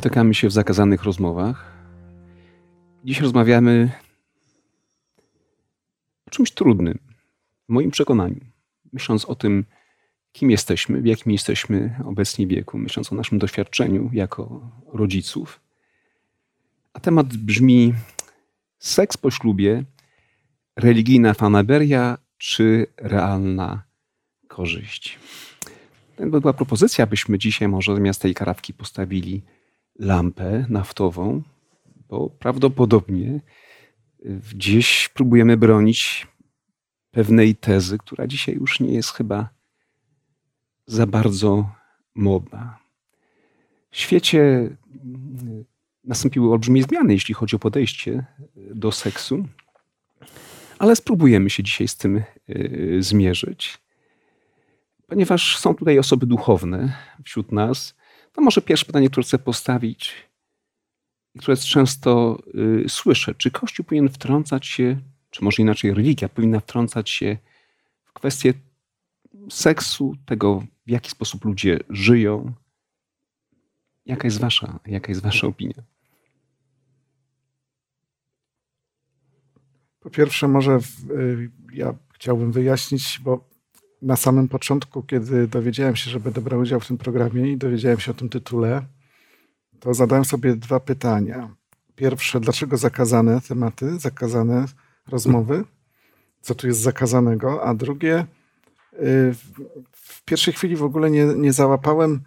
Spotykamy się w zakazanych rozmowach. Dziś rozmawiamy o czymś trudnym, w moim przekonaniu. Myśląc o tym, kim jesteśmy, w jakim jesteśmy obecnie wieku, myśląc o naszym doświadczeniu jako rodziców. A temat brzmi seks po ślubie, religijna fanaberia czy realna korzyść. To była propozycja, byśmy dzisiaj może zamiast tej karawki postawili lampę naftową, bo prawdopodobnie gdzieś próbujemy bronić pewnej tezy, która dzisiaj już nie jest chyba za bardzo modna. W świecie nastąpiły olbrzymie zmiany, jeśli chodzi o podejście do seksu, ale spróbujemy się dzisiaj z tym zmierzyć. Ponieważ są tutaj osoby duchowne wśród nas, to może pierwsze pytanie, które chcę postawić, które często y, słyszę, czy Kościół powinien wtrącać się, czy może inaczej religia powinna wtrącać się w kwestię seksu, tego w jaki sposób ludzie żyją. Jaka jest wasza, jaka jest wasza opinia? Po pierwsze, może w, y, ja chciałbym wyjaśnić, bo na samym początku, kiedy dowiedziałem się, że będę brał udział w tym programie i dowiedziałem się o tym tytule, to zadałem sobie dwa pytania. Pierwsze, dlaczego zakazane tematy, zakazane rozmowy? Co tu jest zakazanego? A drugie, y, w pierwszej chwili w ogóle nie, nie załapałem,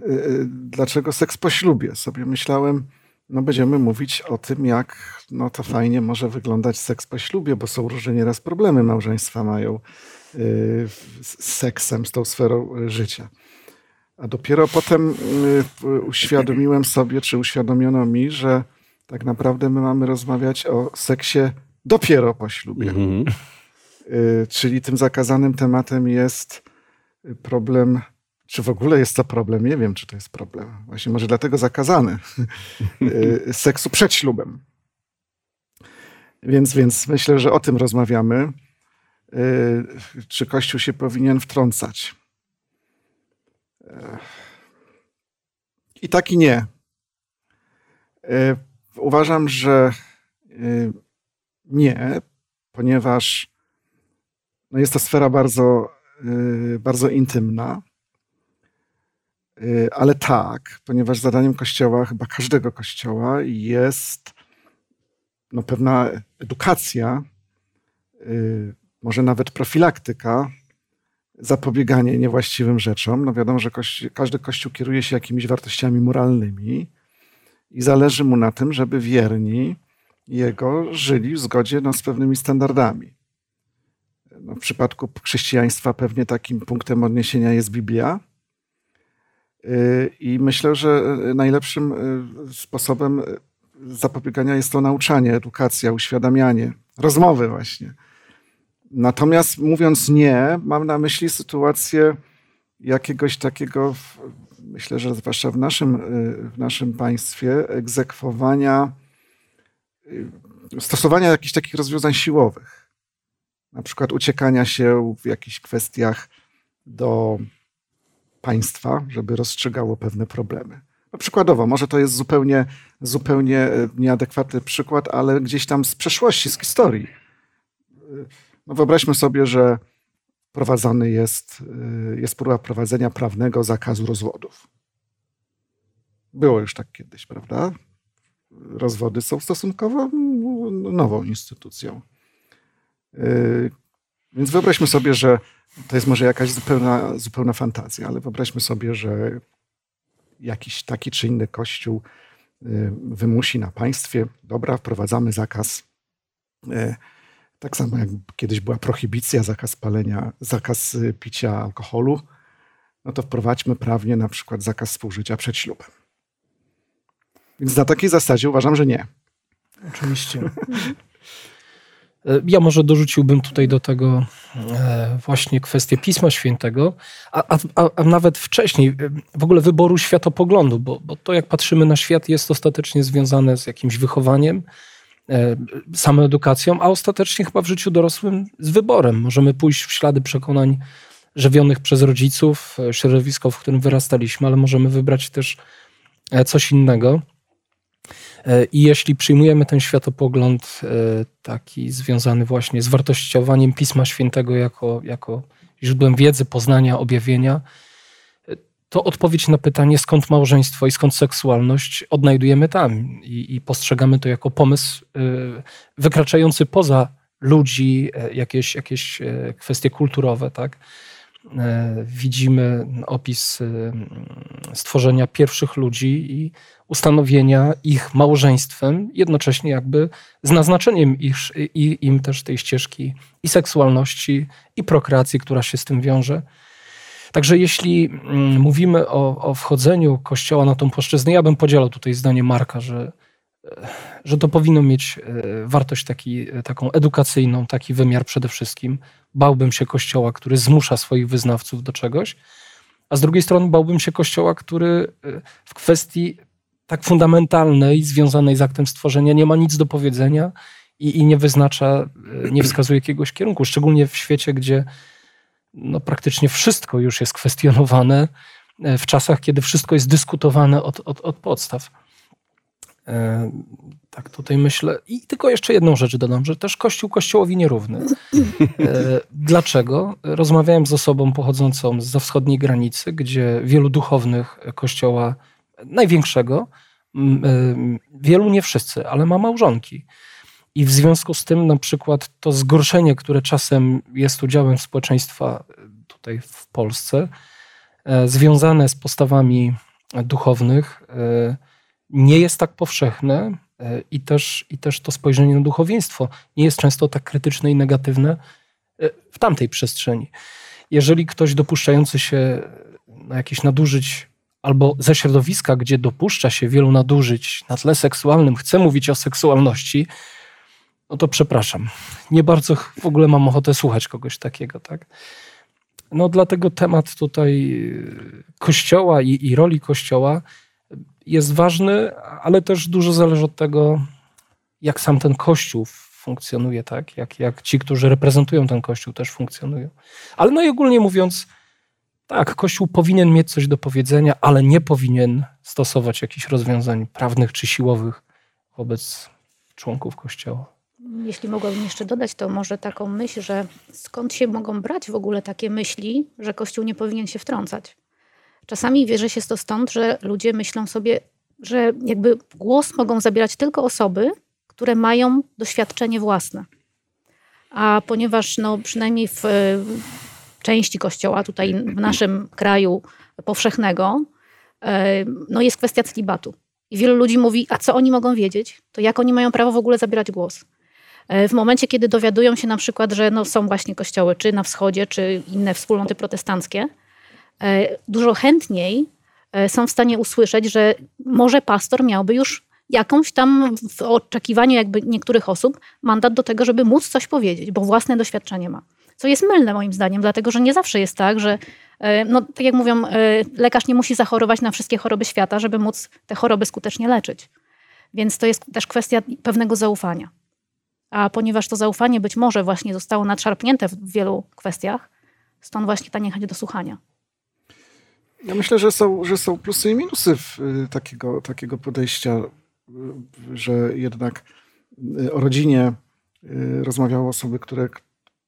y, y, dlaczego seks po ślubie. Sobie myślałem, no będziemy mówić o tym, jak no to fajnie może wyglądać seks po ślubie, bo są różne nieraz problemy małżeństwa mają z seksem, z tą sferą życia. A dopiero potem uświadomiłem sobie, czy uświadomiono mi, że tak naprawdę my mamy rozmawiać o seksie dopiero po ślubie. Mm -hmm. Czyli tym zakazanym tematem jest problem, czy w ogóle jest to problem? Nie wiem, czy to jest problem. Właśnie może dlatego zakazany. Y, seksu przed ślubem. Więc, więc myślę, że o tym rozmawiamy. Y, czy Kościół się powinien wtrącać? I tak i nie. Uważam, że nie, ponieważ no jest to sfera bardzo, bardzo intymna. Ale tak, ponieważ zadaniem Kościoła, chyba każdego Kościoła, jest no, pewna edukacja, może nawet profilaktyka, zapobieganie niewłaściwym rzeczom. No wiadomo, że każdy Kościół kieruje się jakimiś wartościami moralnymi i zależy mu na tym, żeby wierni jego żyli w zgodzie no, z pewnymi standardami. No, w przypadku chrześcijaństwa pewnie takim punktem odniesienia jest Biblia. Y, I myślę, że najlepszym y, sposobem zapobiegania jest to nauczanie, edukacja, uświadamianie, rozmowy właśnie. Natomiast mówiąc nie, mam na myśli sytuację jakiegoś takiego, myślę, że zwłaszcza w naszym, w naszym państwie, egzekwowania, stosowania jakichś takich rozwiązań siłowych. Na przykład uciekania się w jakichś kwestiach do państwa, żeby rozstrzygało pewne problemy. No przykładowo, może to jest zupełnie, zupełnie nieadekwatny przykład, ale gdzieś tam z przeszłości, z historii no wyobraźmy sobie, że prowadzony jest, y, jest próba prowadzenia prawnego zakazu rozwodów. Było już tak kiedyś, prawda? Rozwody są stosunkowo nową instytucją. Y, więc wyobraźmy sobie, że to jest może jakaś zupełna, zupełna fantazja, ale wyobraźmy sobie, że jakiś taki czy inny kościół y, wymusi na państwie, dobra, wprowadzamy zakaz tak samo jak kiedyś była prohibicja, zakaz palenia, zakaz y, picia alkoholu, no to wprowadźmy prawnie na przykład zakaz współżycia przed ślubem. Więc na takiej zasadzie uważam, że nie. Oczywiście. E, ja może dorzuciłbym tutaj do tego e, właśnie kwestię Pisma Świętego, a, a, a nawet wcześniej e, w ogóle wyboru światopoglądu, bo, bo to jak patrzymy na świat jest ostatecznie związane z jakimś wychowaniem, samą edukacją, a ostatecznie chyba w życiu dorosłym z wyborem. Możemy pójść w ślady przekonań żywionych przez rodziców, środowisko, w którym wyrastaliśmy, ale możemy wybrać też coś innego. I jeśli przyjmujemy ten światopogląd taki związany właśnie z wartościowaniem Pisma Świętego jako, jako źródłem wiedzy, poznania, objawienia, to odpowiedź na pytanie, skąd małżeństwo i skąd seksualność, odnajdujemy tam i, i postrzegamy to jako pomysł wykraczający poza ludzi, e, jakieś, jakieś e, kwestie kulturowe. Tak? E, widzimy opis stworzenia pierwszych ludzi i ustanowienia ich małżeństwem, jednocześnie jakby z naznaczeniem ich, im też tej ścieżki i seksualności, i prokreacji, która się z tym wiąże. Także jeśli mm, mówimy o, o wchodzeniu Kościoła na tą płaszczyznę, ja bym podzielał tutaj zdanie Marka, że, e, że to powinno mieć e, wartość taki, e, taką edukacyjną, taki wymiar przede wszystkim. Bałbym się Kościoła, który zmusza swoich wyznawców do czegoś, a z drugiej strony bałbym się Kościoła, który w kwestii tak fundamentalnej, związanej z aktem stworzenia, nie ma nic do powiedzenia i, i nie wyznacza, nie wskazuje jakiegoś kierunku, szczególnie w świecie, gdzie no, praktycznie wszystko już jest kwestionowane e, w czasach, kiedy wszystko jest dyskutowane od, od, od podstaw. E, tak tutaj myślę. I tylko jeszcze jedną rzecz dodam, że też Kościół Kościołowi nierówny. E, dlaczego? Rozmawiałem z osobą pochodzącą z wschodniej granicy, gdzie wielu duchownych Kościoła największego, wielu nie wszyscy, ale ma małżonki. I w związku z tym na przykład to zgorszenie, które czasem jest udziałem społeczeństwa e, tutaj w Polsce, e, związane z postawami duchownych, e, nie jest tak powszechne i też, i też to spojrzenie na duchowieństwo nie jest często tak krytyczne i negatywne w tamtej przestrzeni. Jeżeli ktoś dopuszczający się na jakieś nadużyć albo ze środowiska, gdzie dopuszcza się wielu nadużyć na tle seksualnym, chce mówić o seksualności, no to przepraszam. Nie bardzo w ogóle mam ochotę słuchać kogoś takiego, tak? No dlatego temat tutaj y, kościoła i, i roli kościoła jest ważny, ale też dużo zależy od tego, jak sam ten kościół funkcjonuje, tak? Jak, jak ci, którzy reprezentują ten kościół, też funkcjonują. Ale najogólniej mówiąc, tak, kościół powinien mieć coś do powiedzenia, ale nie powinien stosować jakichś rozwiązań prawnych czy siłowych wobec członków kościoła. Jeśli mogłabym jeszcze dodać, to może taką myśl, że skąd się mogą brać w ogóle takie myśli, że Kościół nie powinien się wtrącać. Czasami wierzy się to stąd, że ludzie myślą sobie, że jakby głos mogą zabierać tylko osoby, które mają doświadczenie własne. A ponieważ no, przynajmniej w części kościoła, tutaj w naszym kraju powszechnego, e, no jest kwestia celibatu. I wielu ludzi mówi, a co oni mogą wiedzieć? To jak oni mają prawo w ogóle zabierać głos? E, w momencie, kiedy dowiadują się na przykład, że no są właśnie kościoły, czy na wschodzie, czy inne wspólnoty protestanckie, dużo chętniej e, są w stanie usłyszeć, że może pastor miałby już jakąś tam w oczekiwaniu jakby niektórych osób mandat do tego, żeby móc coś powiedzieć, bo własne doświadczenie ma. Co jest mylne moim zdaniem, dlatego że nie zawsze jest tak, że no, tak jak mówią, lekarz nie musi zachorować na wszystkie choroby świata, żeby móc te choroby skutecznie leczyć. Więc to jest też kwestia pewnego zaufania. A ponieważ to zaufanie być może właśnie zostało nadszarpnięte w wielu kwestiach, stąd właśnie ta niechęć do słuchania. Ja myślę, że są, że są plusy i minusy y, takiego, takiego podejścia, y, że jednak y, o rodzinie rozmawiały osoby, które,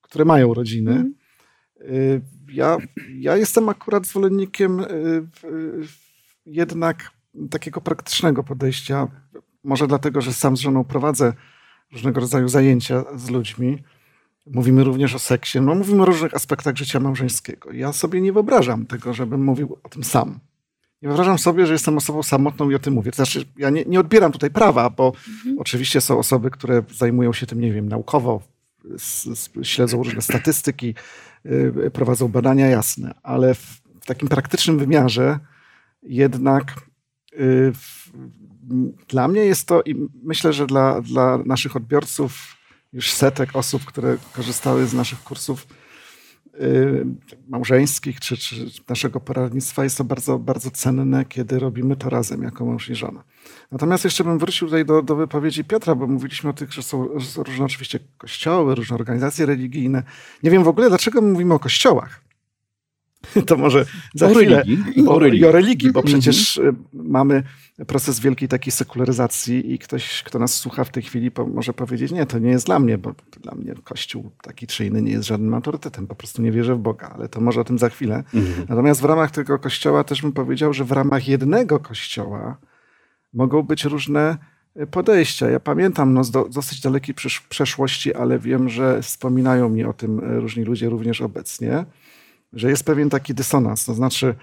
które mają rodziny. Mm. Ja, ja jestem akurat zwolennikiem jednak takiego praktycznego podejścia. Może dlatego, że sam z żoną prowadzę różnego rodzaju zajęcia z ludźmi. Mówimy również o seksie, no mówimy o różnych aspektach życia małżeńskiego. Ja sobie nie wyobrażam tego, żebym mówił o tym sam. Nie wyobrażam sobie, że jestem osobą samotną i o tym mówię. To znaczy, ja nie, nie odbieram tutaj prawa, bo mhm. oczywiście są osoby, które zajmują się tym, nie wiem, naukowo, śledzą różne statystyki, yy, prowadzą badania jasne, ale w, w takim praktycznym wymiarze jednak yy, dla mnie jest to i myślę, że dla, dla naszych odbiorców, już setek osób, które korzystały z naszych kursów yy, małżeńskich czy, czy naszego poradnictwa, jest to bardzo, bardzo cenne, kiedy robimy to razem jako mąż i żona. Natomiast jeszcze bym wrócił tutaj do, do wypowiedzi Piotra, bo mówiliśmy o tych, że są, że są różne oczywiście kościoły, różne organizacje religijne. Nie wiem w ogóle, dlaczego my mówimy o kościołach. To może za o chwilę religii. o, o religii, bo przecież mhm. mamy proces wielkiej takiej sekularyzacji i ktoś, kto nas słucha w tej chwili, może powiedzieć, nie, to nie jest dla mnie, bo dla mnie Kościół taki czy inny nie jest żadnym autorytetem, po prostu nie wierzę w Boga, ale to może o tym za chwilę. Mhm. Natomiast w ramach tego Kościoła też bym powiedział, że w ramach jednego Kościoła mogą być różne podejścia. Ja pamiętam no, z do, dosyć dalekiej przeszłości, ale wiem, że wspominają mi o tym różni ludzie również obecnie, że jest pewien taki dysonans. To znaczy,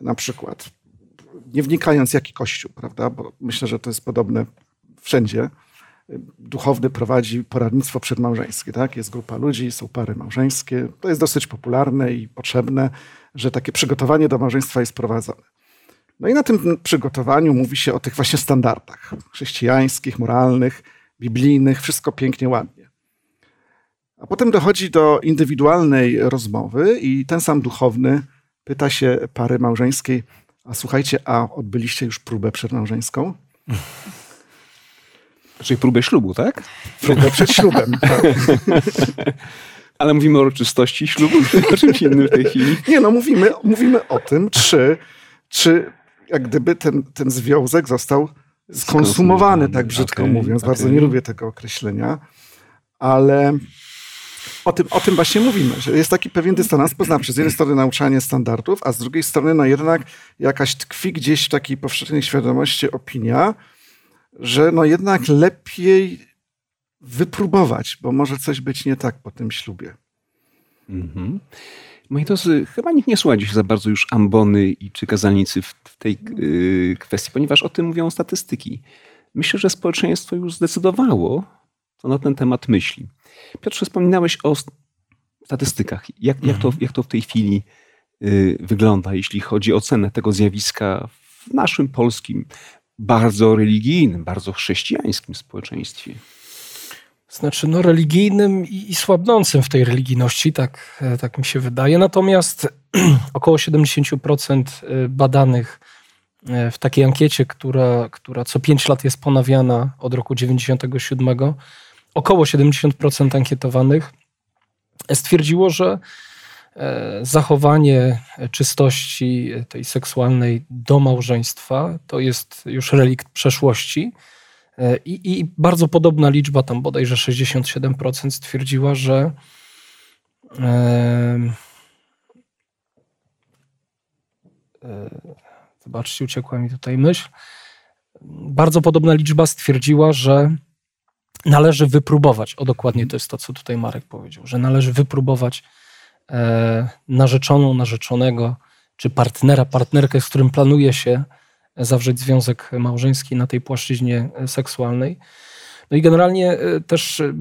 na przykład, nie wnikając jaki kościół, prawda, bo myślę, że to jest podobne wszędzie, duchowny prowadzi poradnictwo przedmałżeńskie, tak? Jest grupa ludzi, są pary małżeńskie. To jest dosyć popularne i potrzebne, że takie przygotowanie do małżeństwa jest prowadzone. No i na tym przygotowaniu mówi się o tych właśnie standardach chrześcijańskich, moralnych, biblijnych, wszystko pięknie, ładnie. A potem dochodzi do indywidualnej rozmowy i ten sam duchowny pyta się pary małżeńskiej, a słuchajcie, a odbyliście już próbę przedmałżeńską? Czyli próbę ślubu, tak? Próbę przed ślubem, tak. Ale mówimy o uroczystości ślubu, o czymś innym w tej chwili? Nie, no mówimy, mówimy o tym, czy, czy jak gdyby ten, ten związek został skonsumowany, tak brzydko okay, mówiąc. Bardzo okay. nie lubię tego określenia, ale o tym, o tym właśnie mówimy, że jest taki pewien dysonans poznawczy. Z jednej strony nauczanie standardów, a z drugiej strony no jednak jakaś tkwi gdzieś w takiej powszechnej świadomości opinia, że no jednak lepiej wypróbować, bo może coś być nie tak po tym ślubie. Mhm. Moi drodzy, chyba nikt nie słucha dziś za bardzo już ambony i czy kazalnicy w, w tej yy, kwestii, ponieważ o tym mówią statystyki. Myślę, że społeczeństwo już zdecydowało, co na ten temat myśli. Piotrze, wspominałeś o statystykach. Jak, jak, to, mhm. jak to w tej chwili yy, wygląda, jeśli chodzi o cenę tego zjawiska w naszym polskim, bardzo religijnym, bardzo chrześcijańskim społeczeństwie? Znaczy, no, religijnym i, i słabnącym w tej religijności, tak, e, tak mi się wydaje. Natomiast około 70% e, badanych e, w takiej ankiecie, która, która co 5 lat jest ponawiana od roku 97, około 70% ankietowanych stwierdziło, że zachowanie czystości tej seksualnej do małżeństwa to jest już relikt przeszłości E, I, I, bardzo podobna liczba, tam bodajże 67% stwierdziła, że e, e, zobaczcie, uciekła mi tutaj myśl. Bardzo podobna liczba stwierdziła, że należy wypróbować, o dokładnie to jest to, co tutaj Marek powiedział, że należy wypróbować e, narzeczoną, narzeczonego, czy partnera, partnerkę, z którym planuje się zawrzeć związek małżeński na tej płaszczyźnie seksualnej. No i generalnie e, też, e,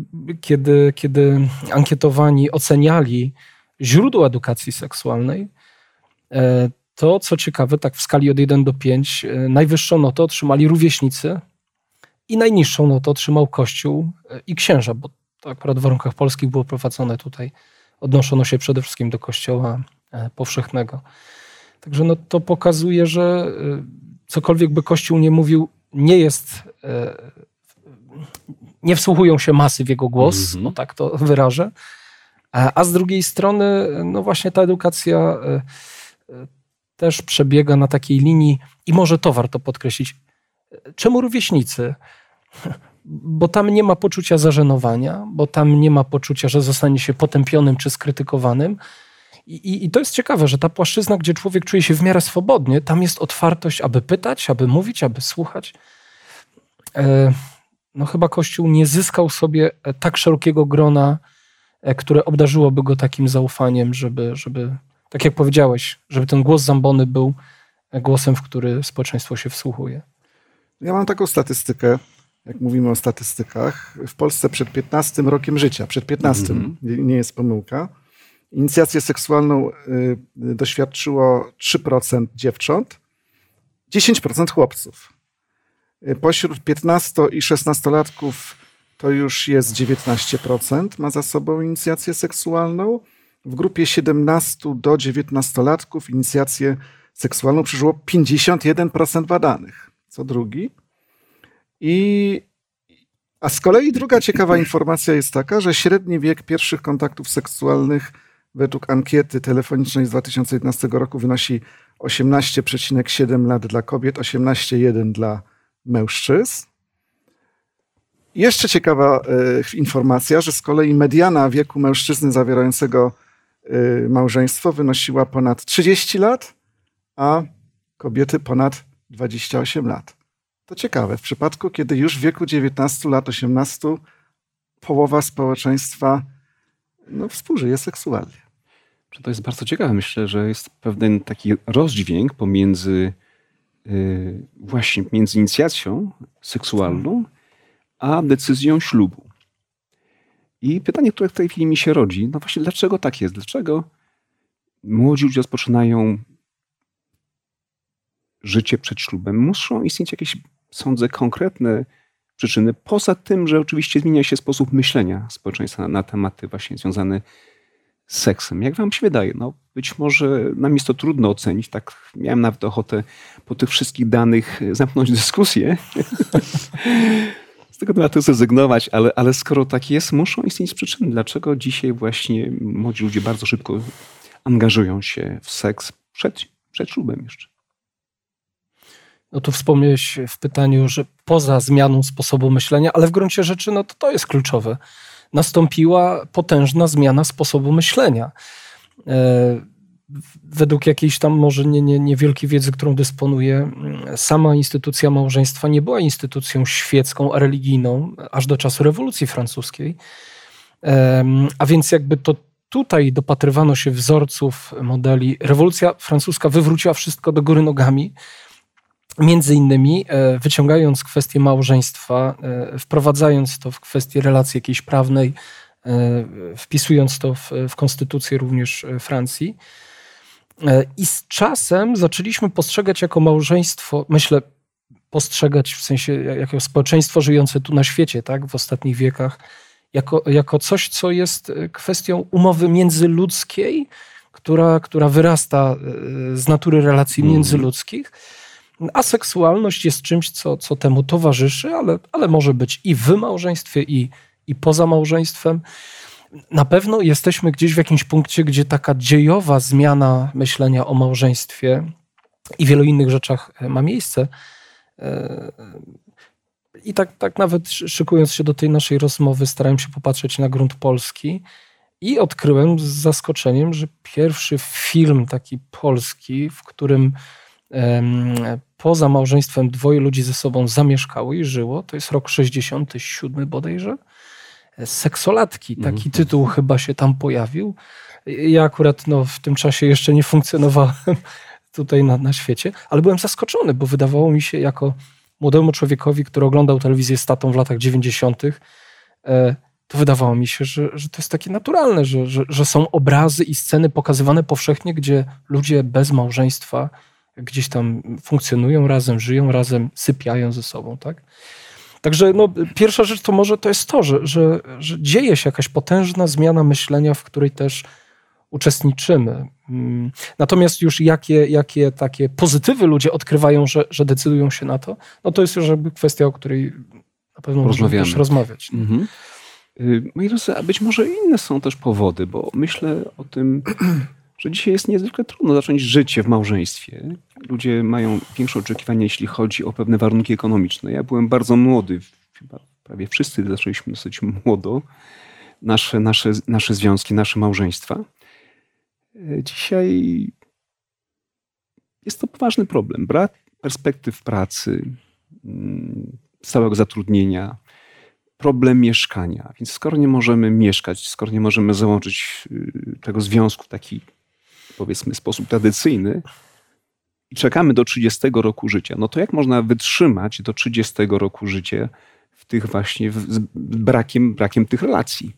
kiedy, kiedy ankietowani oceniali źródło edukacji seksualnej, e, to co ciekawe, tak w skali od 1 do 5, najwyższą notę otrzymali rówieśnicy i najniższą notę otrzymał Kościół i księża, bo to akurat w warunkach polskich było prowadzone tutaj. Odnoszono się przede wszystkim do Kościoła powszechnego. Także no, to pokazuje, że cokolwiek by Kościół nie mówił, nie jest, e, nie wsłuchują się masy w jego głos, mm -hmm. no tak to wyrażę. A z drugiej strony, no właśnie ta edukacja e, e, też przebiega na takiej linii i może to warto podkreślić. Czemu rówieśnicy? Bo tam nie ma poczucia zażenowania, bo tam nie ma poczucia, że zostanie się potępionym czy skrytykowanym, i, I, to jest ciekawe, że ta płaszczyzna, gdzie człowiek czuje się w miarę swobodnie, tam jest otwartość, aby pytać, aby mówić, aby słuchać. E, no chyba Kościół nie zyskał sobie e, tak szerokiego grona, e, które obdarzyłoby go takim zaufaniem, żeby, żeby, tak jak powiedziałeś, żeby ten głos Zambony był głosem, w który społeczeństwo się wsłuchuje. Ja mam taką statystykę, jak mówimy o statystykach. W Polsce przed 15 rokiem życia, przed 15, mm -hmm. nie jest pomyłka, Inicjację seksualną y, doświadczyło 3% dziewcząt, 10% chłopców. Y, pośród 15 i 16-latków to już jest 19%, ma za sobą inicjację seksualną. W grupie 17 do 19-latków inicjację seksualną przeżyło 51% badanych, co drugi. I, a z kolei druga ciekawa informacja jest taka, że średni wiek pierwszych kontaktów seksualnych według ankiety telefonicznej z 2011 roku wynosi 18,7 lat dla kobiet, 18,1 dla mężczyzn. Jeszcze ciekawa y, informacja, że z kolei mediana wieku mężczyzny zawierającego y, małżeństwo wynosiła ponad 30 lat, a kobiety ponad 28 lat. To ciekawe, w przypadku, kiedy już w wieku 19 lat, 18 połowa społeczeństwa no, współżyje seksualnie. To jest bardzo ciekawe. Myślę, że jest pewien taki rozdźwięk pomiędzy yy, właśnie między inicjacją seksualną a decyzją ślubu. I pytanie, które w tej chwili mi się rodzi, no właśnie dlaczego tak jest? Dlaczego młodzi ludzie rozpoczynają życie przed ślubem? Muszą istnieć jakieś, sądzę, konkretne przyczyny, poza tym, że oczywiście zmienia się sposób myślenia społeczeństwa na, tematy właśnie związane z seksem. Jak wam się wydaje? No, być może nam jest to trudno ocenić. Tak miałem nawet ochotę po tych wszystkich danych zamknąć dyskusję. z tego tematu zrezygnować, ale, ale skoro tak jest, muszą istnieć przyczyny. Dlaczego dzisiaj właśnie młodzi ludzie bardzo szybko angażują się w seks przed, przed ślubem jeszcze? No tu wspomniałeś w pytaniu, że poza zmianą sposobu myślenia, ale w gruncie rzeczy no to, to jest kluczowe. Nastąpiła potężna zmiana sposobu myślenia. E, według jakiejś tam może nie, nie, niewielkiej wiedzy, którą dysponuję, sama instytucja małżeństwa nie była instytucją świecką, religijną, aż do czasu rewolucji francuskiej. A więc jakby to tutaj dopatrywano się wzorców modeli. Rewolucja francuska wywróciła wszystko do góry nogami. Między innymi e, wyciągając kwestię małżeństwa, e, wprowadzając to w kwestię relacji jakiejś prawnej, e, wpisując to w, w konstytucję również Francji. I z czasem zaczęliśmy postrzegać jako małżeństwo, myślę, postrzegać w sensie jako społeczeństwo żyjące tu na świecie, tak, w ostatnich wiekach, jako, jako coś, co jest kwestią umowy międzyludzkiej, która, która wyrasta z natury relacji mhm. międzyludzkich. A seksualność jest czymś, co, co temu towarzyszy, ale, ale może być i w małżeństwie, i, i poza małżeństwem. Na pewno jesteśmy gdzieś w jakimś punkcie, gdzie taka dziejowa zmiana myślenia o małżeństwie i wielu innych rzeczach e, ma miejsce. E, I tak, tak nawet szykując się do tej naszej rozmowy, starałem się popatrzeć na grunt polski i odkryłem z zaskoczeniem, że pierwszy film taki polski, w którym poza małżeństwem dwoje ludzi ze sobą zamieszkało i żyło, to jest rok 67 bodajże. Seksolatki, taki mhm. tytuł chyba się tam pojawił. Ja akurat no, w tym czasie jeszcze nie funkcjonowałem tutaj na, na świecie, ale byłem zaskoczony, bo wydawało mi się jako młodemu człowiekowi, który oglądał telewizję z tatą w latach 90., e, to wydawało mi się, że, że to jest takie naturalne, że, że, że są obrazy i sceny pokazywane powszechnie, gdzie ludzie bez małżeństwa gdzieś tam funkcjonują razem, żyją razem, sypiają ze sobą, tak? Także no, pierwsza rzecz to może to jest to, że, że, że dzieje się jakaś potężna zmiana myślenia, w której też uczestniczymy. Mm. Natomiast już jakie, jakie takie pozytywy ludzie odkrywają, że, że decydują się na to, no to jest już jakby kwestia, o której na pewno możemy też rozmawiać. Mhm. Y, moi drodzy, a być może inne są też powody, bo myślę o tym, że dzisiaj jest niezwykle trudno zacząć życie w małżeństwie. Ludzie mają większe oczekiwania, jeśli chodzi o pewne warunki ekonomiczne. Ja byłem bardzo młody, chyba prawie wszyscy zaczęliśmy dosyć młodo, nasze, nasze, nasze związki, nasze małżeństwa. E, dzisiaj jest to poważny problem. Brak perspektyw pracy, mm, stałego zatrudnienia, problem mieszkania. Więc skoro nie możemy mieszkać, skoro nie możemy załączyć y, tego związku w taki powiedzmy sposób tradycyjny i czekamy do 30 roku życia, no to jak można wytrzymać do 30 roku życia w tych właśnie z brakiem, brakiem tych relacji?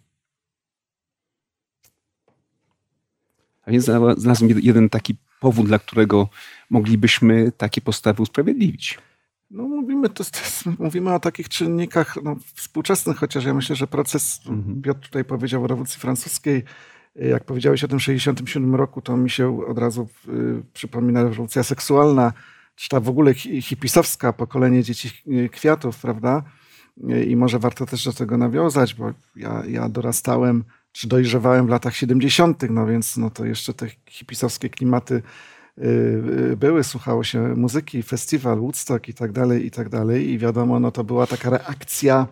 A więc znalazłem jeden taki powód, dla którego moglibyśmy takie postawy usprawiedliwić. No mówimy, to, to mówimy o takich czynnikach no, współczesnych, chociaż ja myślę, że proces, mhm. Piotr tutaj powiedział o rewolucji francuskiej, jak powiedziałeś o tym 67 roku, to mi się od razu y, przypomina rewolucja seksualna, czy ta w ogóle hipisowska, pokolenie dzieci kwiatów, prawda? I może warto też do tego nawiązać, bo ja, ja dorastałem czy dojrzewałem w latach 70., no więc no to jeszcze te hipisowskie klimaty y, y, były, słuchało się muzyki, festiwal, Woodstock i tak dalej, i tak dalej. I wiadomo, no to była taka reakcja,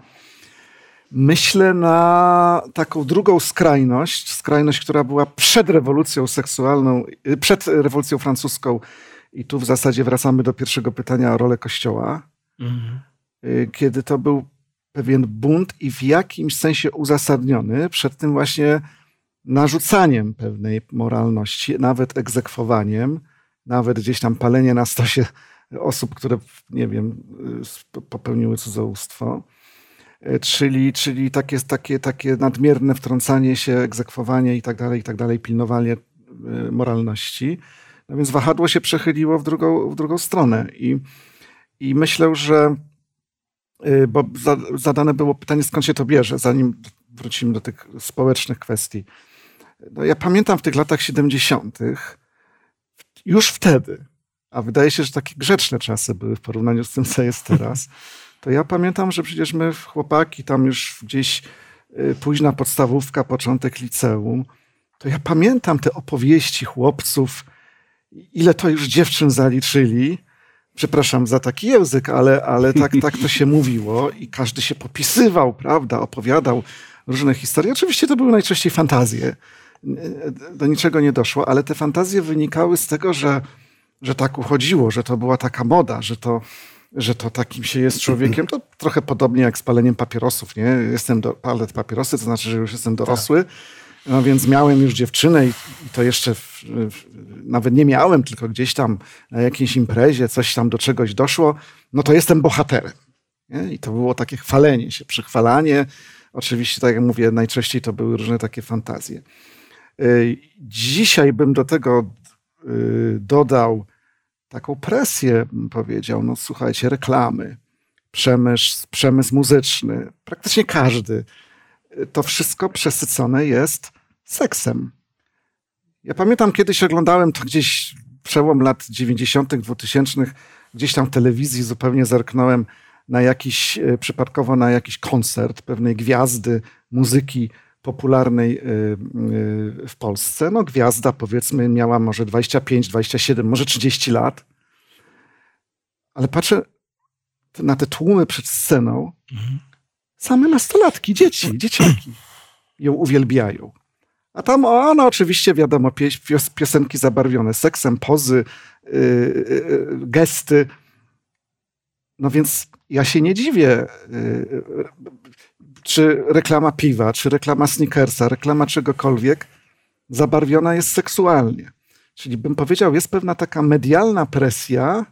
myślę, na taką drugą skrajność, skrajność, która była przed rewolucją seksualną, y, przed rewolucją francuską. I tu w zasadzie wracamy do pierwszego pytania o rolę Kościoła. Mhm. Kiedy to był pewien bunt i w jakimś sensie uzasadniony przed tym właśnie narzucaniem pewnej moralności, nawet egzekwowaniem, nawet gdzieś tam palenie na stosie osób, które, nie wiem, popełniły cudzołóstwo. E, czyli, czyli takie, takie, takie nadmierne wtrącanie się, egzekwowanie i tak dalej, i tak dalej, pilnowanie e, moralności. No więc wahadło się przechyliło w drugą, w drugą stronę. I, i myślę, że Y, bo zadane było pytanie, skąd się to bierze, zanim wrócimy do tych społecznych kwestii. No ja pamiętam w tych latach 70., już wtedy, a wydaje się, że takie grzeczne czasy były w porównaniu z tym, co jest teraz, to ja pamiętam, że przecież my, chłopaki, tam już gdzieś y, późna podstawówka, początek liceum, to ja pamiętam te opowieści chłopców, ile to już dziewczyn zaliczyli, przepraszam za taki język, ale, ale tak, tak to się mówiło i każdy się popisywał, prawda, opowiadał różne historie. Oczywiście to były najczęściej fantazje. Do niczego nie doszło, ale te fantazje wynikały z tego, że, że tak uchodziło, że to była taka moda, że to, że to takim się jest człowiekiem. To trochę podobnie jak z paleniem papierosów, nie? Jestem do, palę papierosy, to znaczy, że już jestem dorosły. No więc miałem już dziewczynę i, i to jeszcze w, w, nawet nie miałem, tylko gdzieś tam na jakiejś imprezie coś tam do czegoś doszło, no to jestem bohaterem. Nie? I to było takie chwalenie się, przychwalanie. Oczywiście, tak jak mówię, najczęściej to były różne takie fantazje. Y, dzisiaj bym do tego y, dodał taką presję, powiedział, no słuchajcie, reklamy, przemysł, przemysł muzyczny, praktycznie każdy to wszystko przesycone jest seksem. Ja pamiętam, kiedyś oglądałem to gdzieś przełom lat 90., 2000, gdzieś tam w telewizji zupełnie zerknąłem na jakiś, e, przypadkowo na jakiś koncert pewnej gwiazdy muzyki popularnej e, e, w Polsce. No gwiazda powiedzmy miała może 25, 27, może 30 lat. Ale patrzę na te tłumy przed sceną mhm. Same nastolatki, dzieci, dzieciaki ją uwielbiają. A tam ona oczywiście, wiadomo, piosenki zabarwione seksem, pozy, yy, yy, gesty. No więc ja się nie dziwię, yy, czy reklama piwa, czy reklama sneakersa, reklama czegokolwiek zabarwiona jest seksualnie. Czyli bym powiedział, jest pewna taka medialna presja,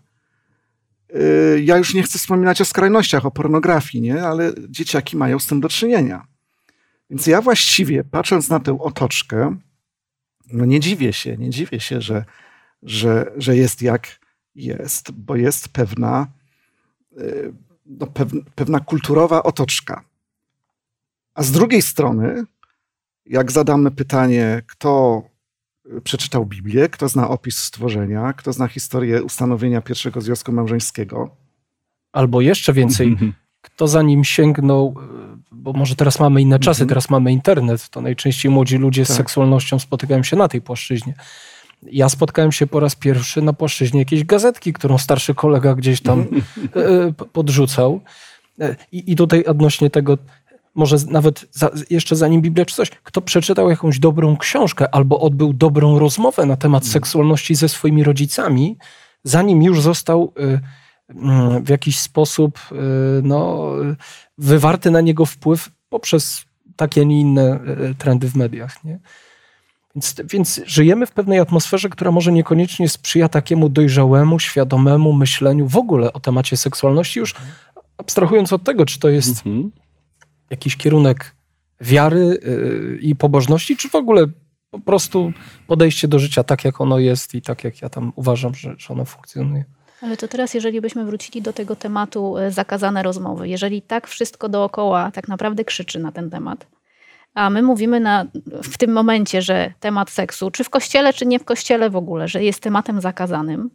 Y, ja już nie chcę wspominać o skrajnościach, o pornografii, nie? ale dzieciaki mają z tym do czynienia. Więc ja właściwie, patrząc na tę otoczkę, no nie dziwię się, nie dziwię się, że, że, że jest jak jest, bo jest pewna, y, no pewna kulturowa otoczka. A z drugiej strony, jak zadamy pytanie, kto przeczytał Biblię, kto zna opis stworzenia, kto zna historię ustanowienia pierwszego związku małżeńskiego. Albo jeszcze więcej, mhm. kto za nim sięgnął, bo może teraz mamy inne czasy, mhm. teraz mamy internet, to najczęściej młodzi ludzie z tak. seksualnością spotykają się na tej płaszczyźnie. Ja spotkałem się po raz pierwszy na płaszczyźnie jakiejś gazetki, którą starszy kolega gdzieś tam e, podrzucał. I, I tutaj odnośnie tego, może nawet za, jeszcze zanim Biblia czy coś, kto przeczytał jakąś dobrą książkę albo odbył dobrą rozmowę na temat mm. seksualności ze swoimi rodzicami, zanim już został y, mm, w jakiś sposób y, no, wywarty na niego wpływ poprzez takie, a nie inne y, trendy w mediach. Nie? Więc, więc żyjemy w pewnej atmosferze, która może niekoniecznie sprzyja takiemu dojrzałemu, świadomemu myśleniu w ogóle o temacie seksualności, już abstrahując od tego, czy to jest -hmm jakiś kierunek wiary y, i pobożności, czy w ogóle po prostu podejście do życia tak, jak ono jest i tak, jak ja tam uważam, że, że ono funkcjonuje. Ale to teraz, jeżeli byśmy wrócili do tego tematu y, zakazane rozmowy, jeżeli tak wszystko dookoła tak naprawdę krzyczy na ten temat, a my mówimy na, w tym momencie, że temat seksu, czy w kościele, czy nie w kościele w ogóle, że jest tematem zakazanym,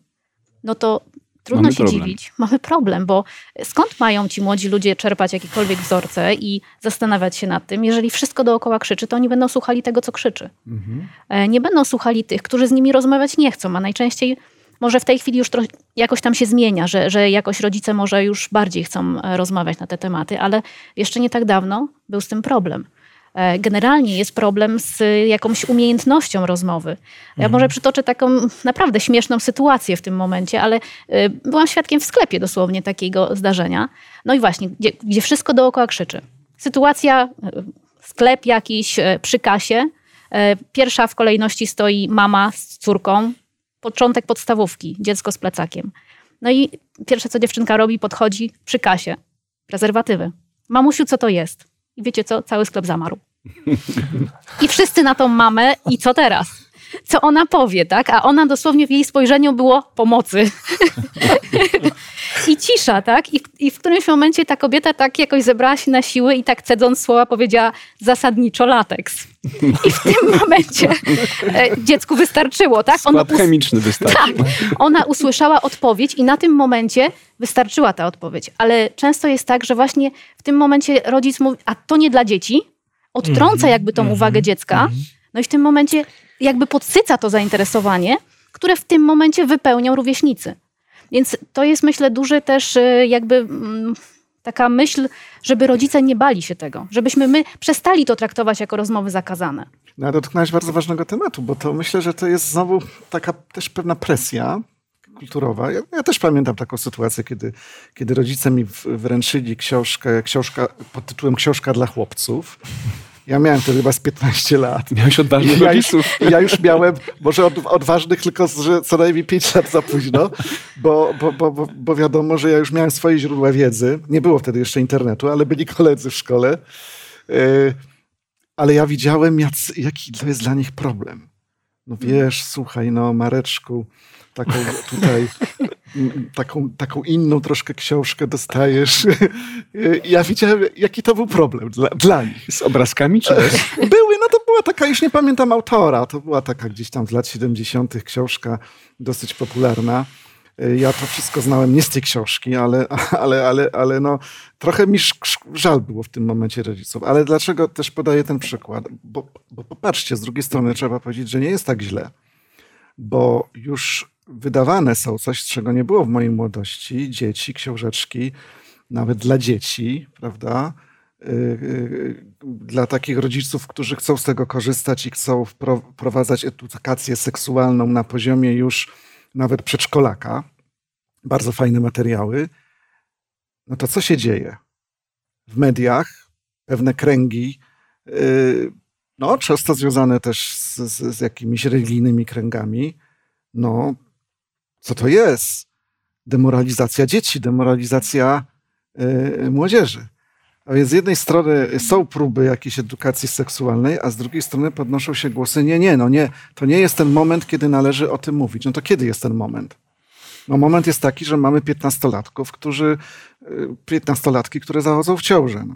no to Trudno Mamy się problem. dziwić. Mamy problem, bo skąd mają ci młodzi ludzie czerpać jakiekolwiek wzorce i zastanawiać się nad tym, jeżeli wszystko dookoła krzyczy, to oni będą słuchali tego, co krzyczy. Mhm. E, Nie będą słuchali tych, którzy z nimi rozmawiać nie chcą, a najczęściej może w tej chwili już trochę jakoś tam się zmienia, że, że jakoś rodzice może już bardziej chcą e, rozmawiać na te tematy, ale jeszcze nie tak dawno był z tym problem. E, Generalnie jest problem z e, jakąś umiejętnością rozmowy. Ja może przytoczę taką naprawdę śmieszną sytuację w tym momencie, ale e, byłam świadkiem w sklepie dosłownie takiego zdarzenia. No i właśnie, gdzie, gdzie wszystko dookoła krzyczy. Sytuacja, e, sklep jakiś przy kasie. Pierwsza w kolejności stoi mama z córką, początek podstawówki, dziecko z plecakiem. No i pierwsze, co dziewczynka robi, podchodzi przy kasie. Prezerwatywy. Mamusiu, co to jest? I wiecie co? Cały sklep zamarł. I wszyscy na tą mamę i co teraz? Co ona powie, tak? A ona dosłownie w jej spojrzeniu było pomocy. I cisza, tak? I, I w którymś momencie ta kobieta tak jakoś zebrała się na siły i tak cedząc słowa powiedziała zasadniczo lateks. I w tym momencie e, dziecku wystarczyło, tak? Ono Skład chemiczny wystarczy. tak. Ona usłyszała odpowiedź i na tym momencie wystarczyła ta odpowiedź. Ale często jest tak, że właśnie w tym momencie rodzic mówi, a to nie dla dzieci, odtrąca jakby tą uwagę dziecka, no i w tym momencie jakby podsyca to zainteresowanie, które w tym momencie wypełnią rówieśnicy. Więc to jest myślę duży też y, jakby mm, taka myśl, żeby rodzice nie bali się tego, żebyśmy my przestali to traktować jako rozmowy zakazane. No, dotknąłeś bardzo ważnego tematu, bo to myślę, że to jest znowu taka też pewna presja kulturowa. Ja, ja też pamiętam taką sytuację, kiedy, kiedy rodzice mi wręczyli książkę, książka pod tytułem Książka dla chłopców. Ja miałem wtedy chyba z 15 lat. Miałeś odważnych Ja już, rodziców. ja już miałem, może od, odważnych, tylko że co najmniej 5 lat za późno, bo, bo, bo, bo, bo wiadomo, że ja już miałem swoje źródła wiedzy. Nie było wtedy jeszcze internetu, ale byli koledzy w szkole. Yy, ale ja widziałem, jaki to jest dla nich problem. No wiesz, słuchaj, no Mareczku, taką tutaj, taką, taką inną troszkę książkę dostajesz. Ja widziałem, jaki to był problem dla, dla nich. Z obrazkami czy? Były, no to była taka, już nie pamiętam autora, to była taka gdzieś tam z lat 70. książka dosyć popularna. Ja to wszystko znałem nie z tej książki, ale, ale, ale, ale no, trochę mi żal było w tym momencie rodziców. Ale dlaczego też podaję ten przykład? Bo, bo popatrzcie, z drugiej strony trzeba powiedzieć, że nie jest tak źle, bo już wydawane są coś, czego nie było w mojej młodości, dzieci, książeczki, nawet dla dzieci, prawda? Y, y, Dla takich rodziców, którzy chcą z tego korzystać i chcą wpro- wprowadzać edukację seksualną na poziomie już nawet przedszkolaka. Bardzo fajne materiały. No to co się dzieje? W mediach pewne kręgi, y, no często związane też z, z, z jakimiś religijnymi kręgami, no co to jest? Demoralizacja dzieci, demoralizacja y, młodzieży. A więc z jednej strony są próby jakiejś edukacji seksualnej, a z drugiej strony podnoszą się głosy, nie, nie, no nie, to nie jest ten moment, kiedy należy o tym mówić. No to kiedy jest ten moment? No moment jest taki, że mamy piętnastolatków, którzy, y, piętnastolatki, które zachodzą w ciążę. No.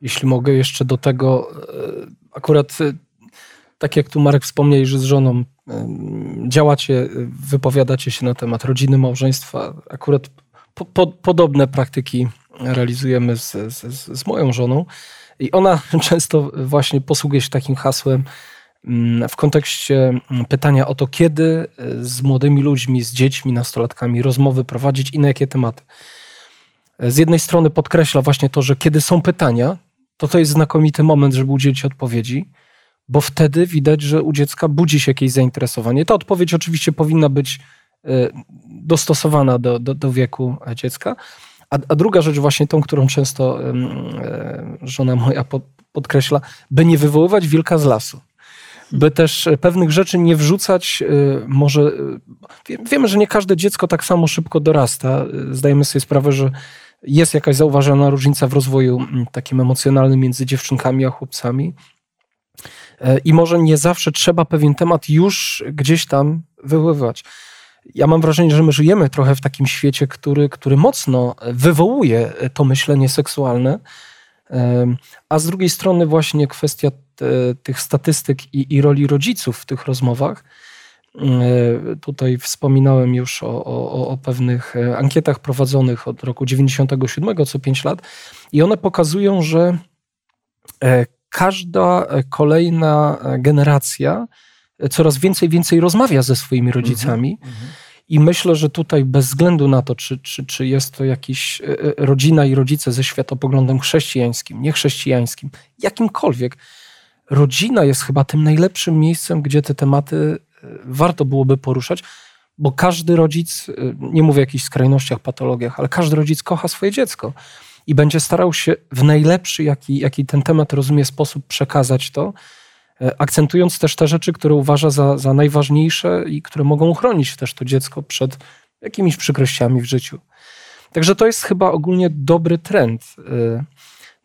Jeśli mogę jeszcze do tego, e, akurat e, tak jak tu Marek wspomniał, że z żoną e, działacie, e, wypowiadacie się na temat rodziny, małżeństwa, akurat po, po, podobne praktyki realizujemy z, z, z- moją żoną. I ona często właśnie posługuje się takim hasłem mm, w kontekście mm, pytania o to, kiedy e, z młodymi ludźmi, z dziećmi, nastolatkami rozmowy prowadzić i na jakie tematy. Z jednej strony podkreśla właśnie to, że kiedy są pytania, to to jest znakomity moment, żeby udzielić odpowiedzi, bo wtedy widać, że u dziecka budzi się jakieś zainteresowanie. Ta odpowiedź oczywiście powinna być e, dostosowana do, do, do wieku dziecka. A, a druga rzecz, właśnie tą, którą często e, żona moja pod, podkreśla, by nie wywoływać wilka z lasu. By też e, pewnych rzeczy nie wrzucać, może. wie- Wiemy, że nie każde dziecko tak samo szybko dorasta. Zdajemy sobie sprawę, że jest jakaś zauważalna różnica w rozwoju takim emocjonalnym między dziewczynkami a chłopcami. E, I może nie zawsze trzeba pewien temat już gdzieś tam wywoływać. Ja mam wrażenie, że my żyjemy trochę w takim świecie, który, który mocno wywołuje to myślenie seksualne, a z drugiej strony właśnie kwestia te, tych statystyk i, i roli rodziców w tych rozmowach Tutaj wspominałem już o, o, o pewnych ankietach prowadzonych od roku 97, co 5 lat, i one pokazują, że każda kolejna generacja coraz więcej więcej rozmawia ze swoimi rodzicami. Mm -hmm. I myślę, że tutaj bez względu na to, czy, czy, czy jest to jakiś e, e, rodzina i rodzice ze światopoglądem chrześcijańskim, niechrześcijańskim, jakimkolwiek, rodzina jest chyba tym najlepszym miejscem, gdzie te tematy e, warto byłoby poruszać, bo każdy rodzic, nie mówię o jakichś skrajnościach, patologiach, ale każdy rodzic kocha swoje dziecko i będzie starał się w najlepszy, jaki, jaki ten temat rozumie, sposób przekazać to, E, akcentując też te rzeczy, które uważa za, za najważniejsze i które mogą chronić też to dziecko przed jakimiś przykrościami w życiu. Także to jest chyba ogólnie dobry trend. E,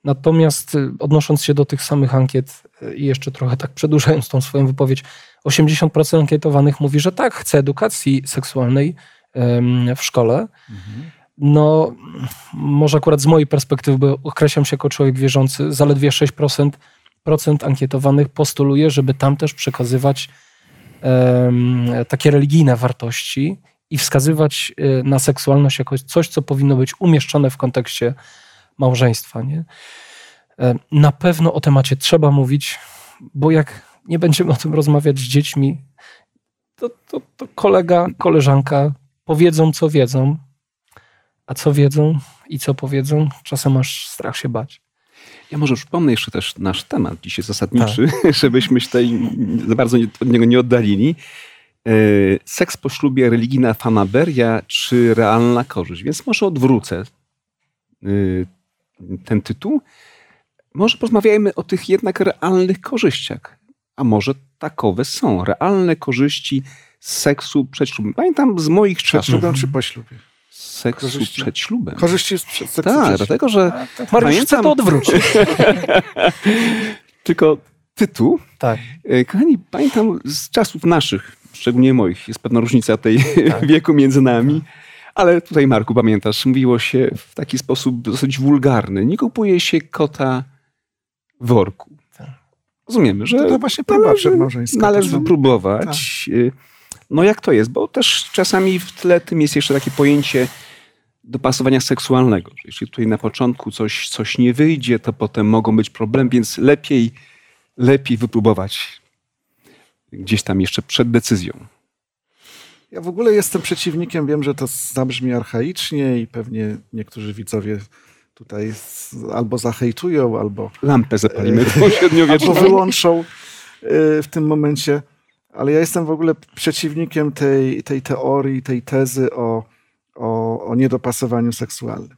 natomiast e, odnosząc się do tych samych ankiet i jeszcze trochę tak przedłużając tą swoją wypowiedź, 80% ankietowanych mówi, że tak, chce edukacji seksualnej w szkole. Mhm. No, może akurat z mojej perspektywy, bo określam się jako człowiek wierzący, zaledwie 6% procent ankietowanych postuluje, żeby tam też przekazywać um, takie religijne wartości i wskazywać e, na seksualność jako coś, co powinno być umieszczone w kontekście małżeństwa. Nie? E, na pewno o temacie trzeba mówić, bo jak nie będziemy o tym rozmawiać z dziećmi, to, to, to kolega, koleżanka powiedzą, co wiedzą, a co wiedzą i co powiedzą, czasem aż strach się bać. Ja może przypomnę jeszcze też nasz temat dzisiaj zasadniczy, tak. żebyśmy się tutaj za bardzo od niego nie oddalili. E, seks po ślubie, religijna fanaberia czy realna korzyść? Więc może odwrócę e, ten tytuł. Może porozmawiajmy o tych jednak realnych korzyściach. A może takowe są. Realne korzyści z seksu przed ślubem. Pamiętam z moich czasów. Przed ślubem czy po ślubie? Seksu korzyści. przed ślubem. Korzyści z seksu Tak, przed... dlatego że... tak, Mariusz pamiętam... to odwrócić. Tylko tytuł. Tak. E, kochani, pamiętam z czasów naszych, szczególnie moich, jest pewna różnica tej tak. wieku między nami, ale tutaj Marku pamiętasz, mówiło się w taki sposób dosyć wulgarny. Nie kupuje się kota w worku. Tak. Rozumiemy, że to właśnie próba należy. Należy wypróbować. Tak. No jak to jest? Bo też czasami w tle tym jest jeszcze takie pojęcie dopasowania seksualnego. Że jeśli tutaj na początku coś, coś nie wyjdzie, to potem mogą być problemy, więc lepiej, lepiej wypróbować gdzieś tam jeszcze przed decyzją. Ja w ogóle jestem przeciwnikiem, wiem, że to zabrzmi archaicznie i pewnie niektórzy widzowie tutaj albo zahejtują, albo... Lampę zapalimy e, Albo wyłączą e, w tym momencie. Ale ja jestem w ogóle przeciwnikiem tej, tej teorii, tej tezy o, o, o niedopasowaniu seksualnym.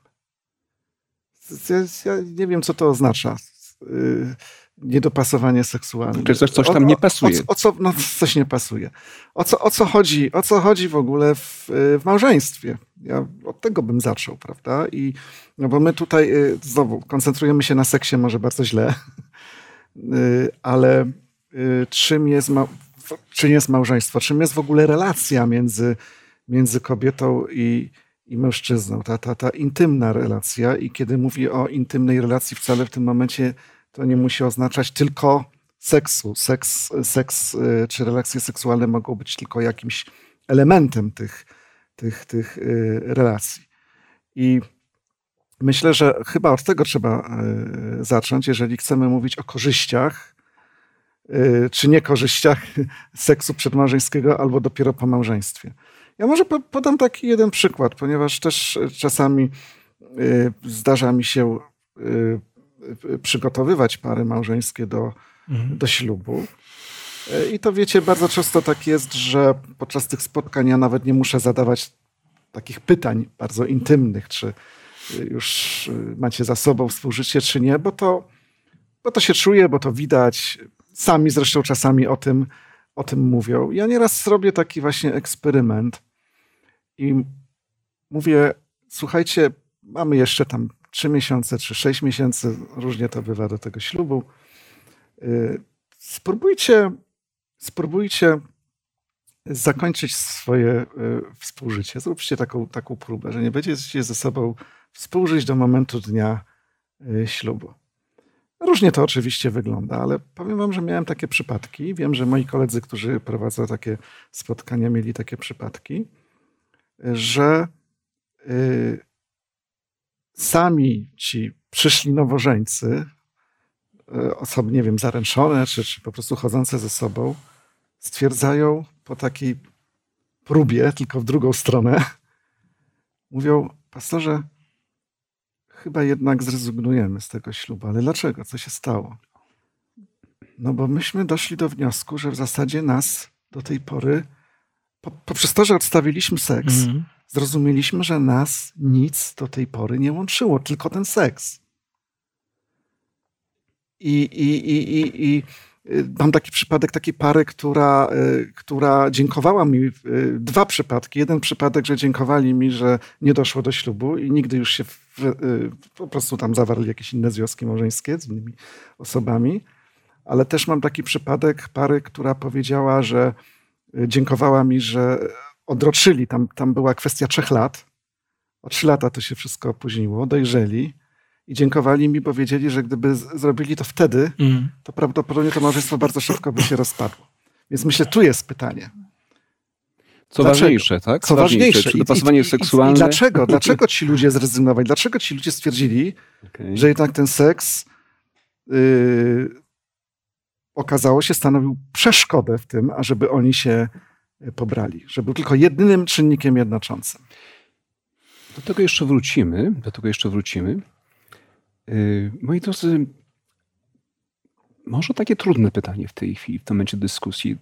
Ja, ja, nie wiem, co to oznacza. Yy, niedopasowanie seksualne. Czy coś, coś tam nie pasuje. O, o, co, no, coś nie pasuje. O co, o co chodzi? O co chodzi w ogóle w, w małżeństwie? Ja od tego bym zaczął, prawda? I, no bo my tutaj y, znowu koncentrujemy się na seksie może bardzo źle, y, ale y, czym jest ma czym jest małżeństwo, czym jest w ogóle relacja między, między kobietą i, i mężczyzną, ta, ta, ta intymna relacja. I kiedy mówię o intymnej relacji, wcale w tym momencie to nie musi oznaczać tylko seksu. Seks, seks y, czy relacje seksualne mogą być tylko jakimś elementem tych, tych, tych y, relacji. I myślę, że chyba od tego trzeba y, zacząć, jeżeli chcemy mówić o korzyściach czy niekorzyściach seksu przedmałżeńskiego albo dopiero po małżeństwie. Ja może podam taki jeden przykład, ponieważ też czasami y, zdarza mi się y, przygotowywać pary małżeńskie do, mhm. do ślubu. I to wiecie, bardzo często tak jest, że podczas tych spotkań ja nawet nie muszę zadawać takich pytań bardzo intymnych, czy już macie za sobą współżycie, czy nie, bo to, bo to się czuje, bo to widać. Sami zresztą czasami o tym, o tym mówią. Ja nieraz robię taki właśnie eksperyment i mówię, słuchajcie, mamy jeszcze tam trzy miesiące czy sześć miesięcy, różnie to bywa do tego ślubu. Y, spróbujcie, spróbujcie zakończyć swoje y, współżycie. Zróbcie taką, taką próbę, że nie będziecie ze sobą współżyć do momentu dnia y, ślubu. Różnie to oczywiście wygląda, ale powiem wam, że miałem takie przypadki. Wiem, że moi koledzy, którzy prowadzą takie spotkania, mieli takie przypadki, że y, sami ci przyszli nowożeńcy, y, osoby, nie wiem, zaręczone, czy, czy po prostu chodzące ze sobą, stwierdzają po takiej próbie, tylko w drugą stronę, mówią, pastorze, chyba jednak zrezygnujemy z tego ślubu. Ale dlaczego? Co się stało? No bo myśmy doszli do wniosku, że w zasadzie nas do tej pory, po, poprzez to, że odstawiliśmy seks, mm. zrozumieliśmy, że nas nic do tej pory nie łączyło, tylko ten seks. I, i, i, i, i Y, mam taki przypadek takiej pary, która, y, która dziękowała mi, y, dwa przypadki. Jeden przypadek, że dziękowali mi, że nie doszło do ślubu i nigdy już się po prostu tam zawarli jakieś inne związki małżeńskie z innymi osobami. Ale też mam taki przypadek pary, która powiedziała, że dziękowała mi, że odroczyli. Tam, tam była kwestia trzech lat. O trzy lata to się wszystko opóźniło, dojrzeli i dziękowali mi, bo wiedzieli, że gdyby zrobili to wtedy, mm. to prawdopodobnie to małżeństwo bardzo szybko by się rozpadło. Więc myślę, tu jest pytanie. Co dlaczego? ważniejsze, tak? Co ważniejsze? Czy dopasowanie I, i, seksualne? I, dlaczego? Dlaczego ci ludzie zrezygnowali? Dlaczego ci ludzie stwierdzili, okay. że jednak ten seks yy, okazało się stanowił przeszkodę w tym, ażeby oni się pobrali? Że był tylko jedynym czynnikiem jednoczącym. Do tego jeszcze wrócimy. Do tego jeszcze wrócimy. Y, moi drodzy, może takie trudne pytanie w tej chwili, w tym momencie dyskusji,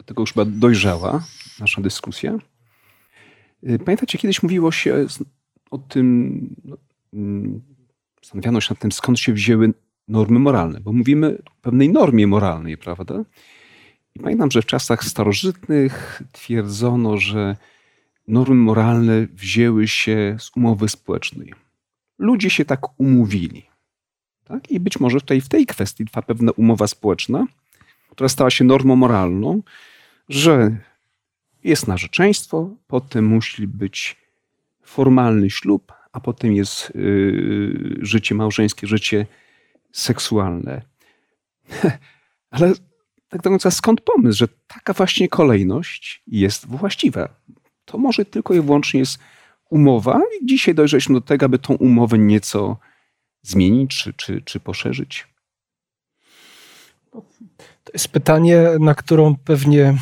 dlatego już chyba dojrzała nasza dyskusja. Y, pamiętacie, kiedyś mówiło się o tym, no, mm, zastanawiano się nad tym, skąd się wzięły normy moralne, bo mówimy o pewnej normie moralnej, prawda? I pamiętam, że w czasach starożytnych twierdzono, że normy moralne wzięły się z umowy społecznej. Ludzie się tak umówili. Tak? I być może tutaj w tej kwestii trwa pewna umowa społeczna, która stała się normą moralną, że jest narzeczeństwo, potem musi być formalny ślub, a potem jest yy, życie małżeńskie, życie seksualne. Ale tak do skąd pomysł, że taka właśnie kolejność jest właściwa? To może tylko i wyłącznie jest umowa i dzisiaj dojrzeliśmy do tego, aby tą umowę nieco zmienić czy, czy, czy poszerzyć? To jest pytanie, na którą pewnie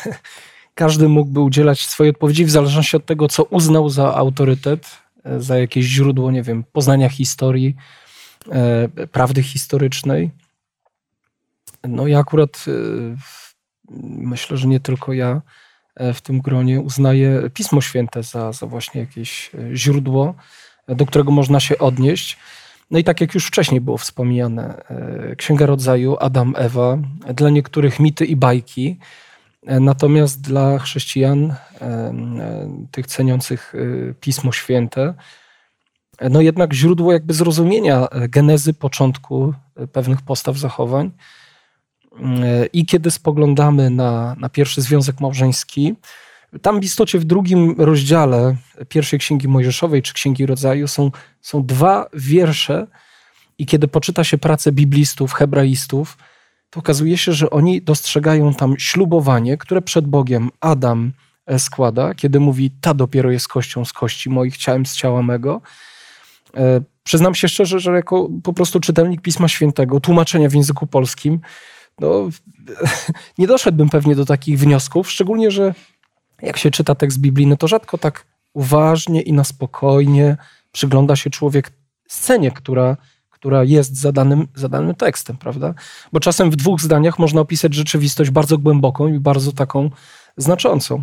każdy mógłby udzielać swojej odpowiedzi w zależności od tego, co uznał za autorytet, za jakieś źródło, nie wiem, poznania historii, e, prawdy historycznej. No ja akurat e, myślę, że nie tylko ja e, w tym gronie uznaję Pismo Święte za, za właśnie jakieś źródło, do którego można się odnieść. No i tak jak już wcześniej było wspomniane, e, Księga Rodzaju, Adam, Ewa, dla niektórych mity i bajki, e, natomiast dla chrześcijan, e, tych ceniących Pismo Święte, no jednak źródło jakby zrozumienia genezy, początku pewnych postaw zachowań. I kiedy spoglądamy na, na pierwszy związek małżeński, tam w istocie w drugim rozdziale pierwszej Księgi Mojżeszowej czy Księgi Rodzaju są, są dwa wiersze i kiedy poczyta się pracę biblistów, hebraistów, to okazuje się, że oni dostrzegają tam ślubowanie, które przed Bogiem Adam e, składa, kiedy mówi, ta dopiero jest kością z kości moich, ciałem z ciała mego. E, przyznam się szczerze, że jako po prostu czytelnik Pisma Świętego, tłumaczenia w języku polskim, no, nie doszedłbym pewnie do takich wniosków, szczególnie, że jak się czyta tekst biblijny, to rzadko tak uważnie i na spokojnie przygląda się człowiek scenie, która, która jest za danym, tekstem, prawda? Bo czasem w dwóch zdaniach można opisać rzeczywistość bardzo głęboką i bardzo taką znaczącą.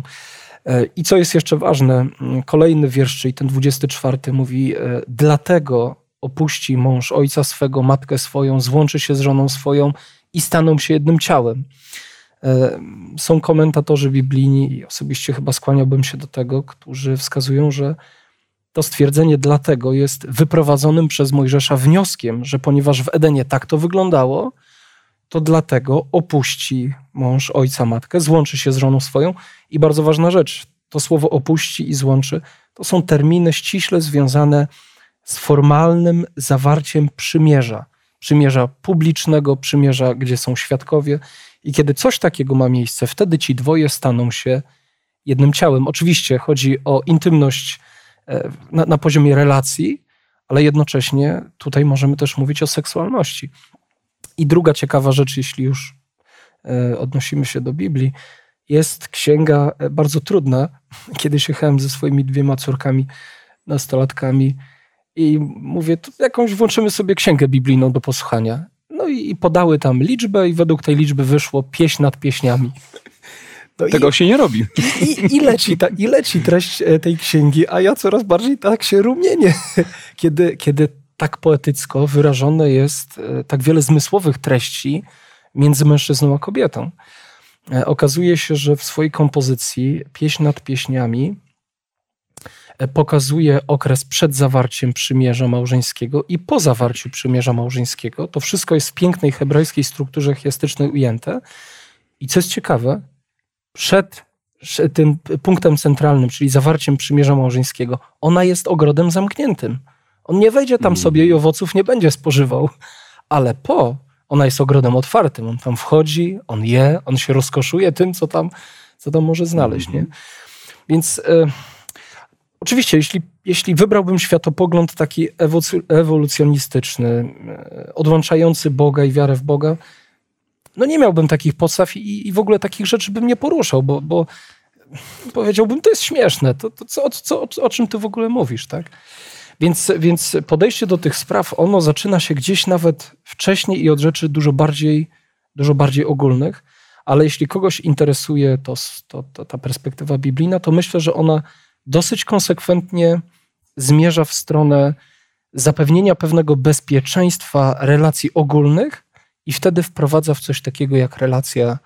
E, I co jest jeszcze ważne, kolejny wiersz, czyli ten 24 mówi, e, dlatego opuści mąż ojca swego, matkę swoją, złączy się z żoną swoją i staną się jednym ciałem. E, są komentatorzy biblijni i osobiście chyba skłaniałbym się do tego, którzy wskazują, że to stwierdzenie dlatego jest wyprowadzonym przez Mojżesza wnioskiem, że ponieważ w Edenie tak to wyglądało, to dlatego opuści mąż ojca matkę, złączy się z żoną swoją. I bardzo ważna rzecz, to słowo opuści i złączy to są terminy ściśle związane z formalnym zawarciem przymierza. przymierza publicznego, przymierza, gdzie są świadkowie. I kiedy coś takiego ma miejsce, wtedy ci dwoje staną się jednym ciałem. Oczywiście chodzi o intymność e, na, na poziomie relacji, ale jednocześnie tutaj możemy też mówić o seksualności. I druga ciekawa rzecz, jeśli już e, odnosimy się do Biblii, jest księga e, bardzo trudna. Kiedyś jechałem ze swoimi dwiema córkami, nastolatkami i mówię, to jakąś włączymy sobie księgę biblijną do posłuchania. No i, i podały tam liczbę i według tej liczby wyszło pieśń nad pieśniami. No Tego i, się nie robi. I, i, leci ta, I leci treść e, tej księgi, a ja coraz bardziej tak się rumienię, kiedy, kiedy tak poetycko wyrażone jest e, tak wiele zmysłowych treści między mężczyzną a kobietą. E, okazuje się, że w swojej kompozycji pieśń nad pieśniami pokazuje okres przed zawarciem przymierza małżeńskiego i po zawarciu przymierza małżeńskiego. To wszystko jest w pięknej hebrajskiej strukturze chiastycznej ujęte. I co jest ciekawe, przed tym punktem centralnym, czyli zawarciem przymierza małżeńskiego, ona jest ogrodem zamkniętym. On nie wejdzie tam sobie i owoców nie będzie spożywał, ale po ona jest ogrodem otwartym. On tam wchodzi, on je, on się rozkoszuje tym, co tam, co tam może znaleźć. Nie? Więc e, oczywiście, jeśli, jeśli wybrałbym światopogląd taki ewolucjonistyczny, e, odłączający Boga i wiarę w Boga, no nie miałbym takich podstaw i, i w ogóle takich rzeczy bym nie poruszał, bo, bo powiedziałbym, to jest śmieszne, to, to co, co, o, o czym ty w ogóle mówisz, tak? Więc, więc podejście do tych spraw, ono zaczyna się gdzieś nawet wcześniej i od rzeczy dużo bardziej, dużo bardziej ogólnych, ale jeśli kogoś interesuje to, to, to ta perspektywa biblijna, to myślę, że ona dosyć konsekwentnie zmierza w stronę zapewnienia pewnego bezpieczeństwa relacji ogólnych, i wtedy wprowadza w coś takiego jak relacja,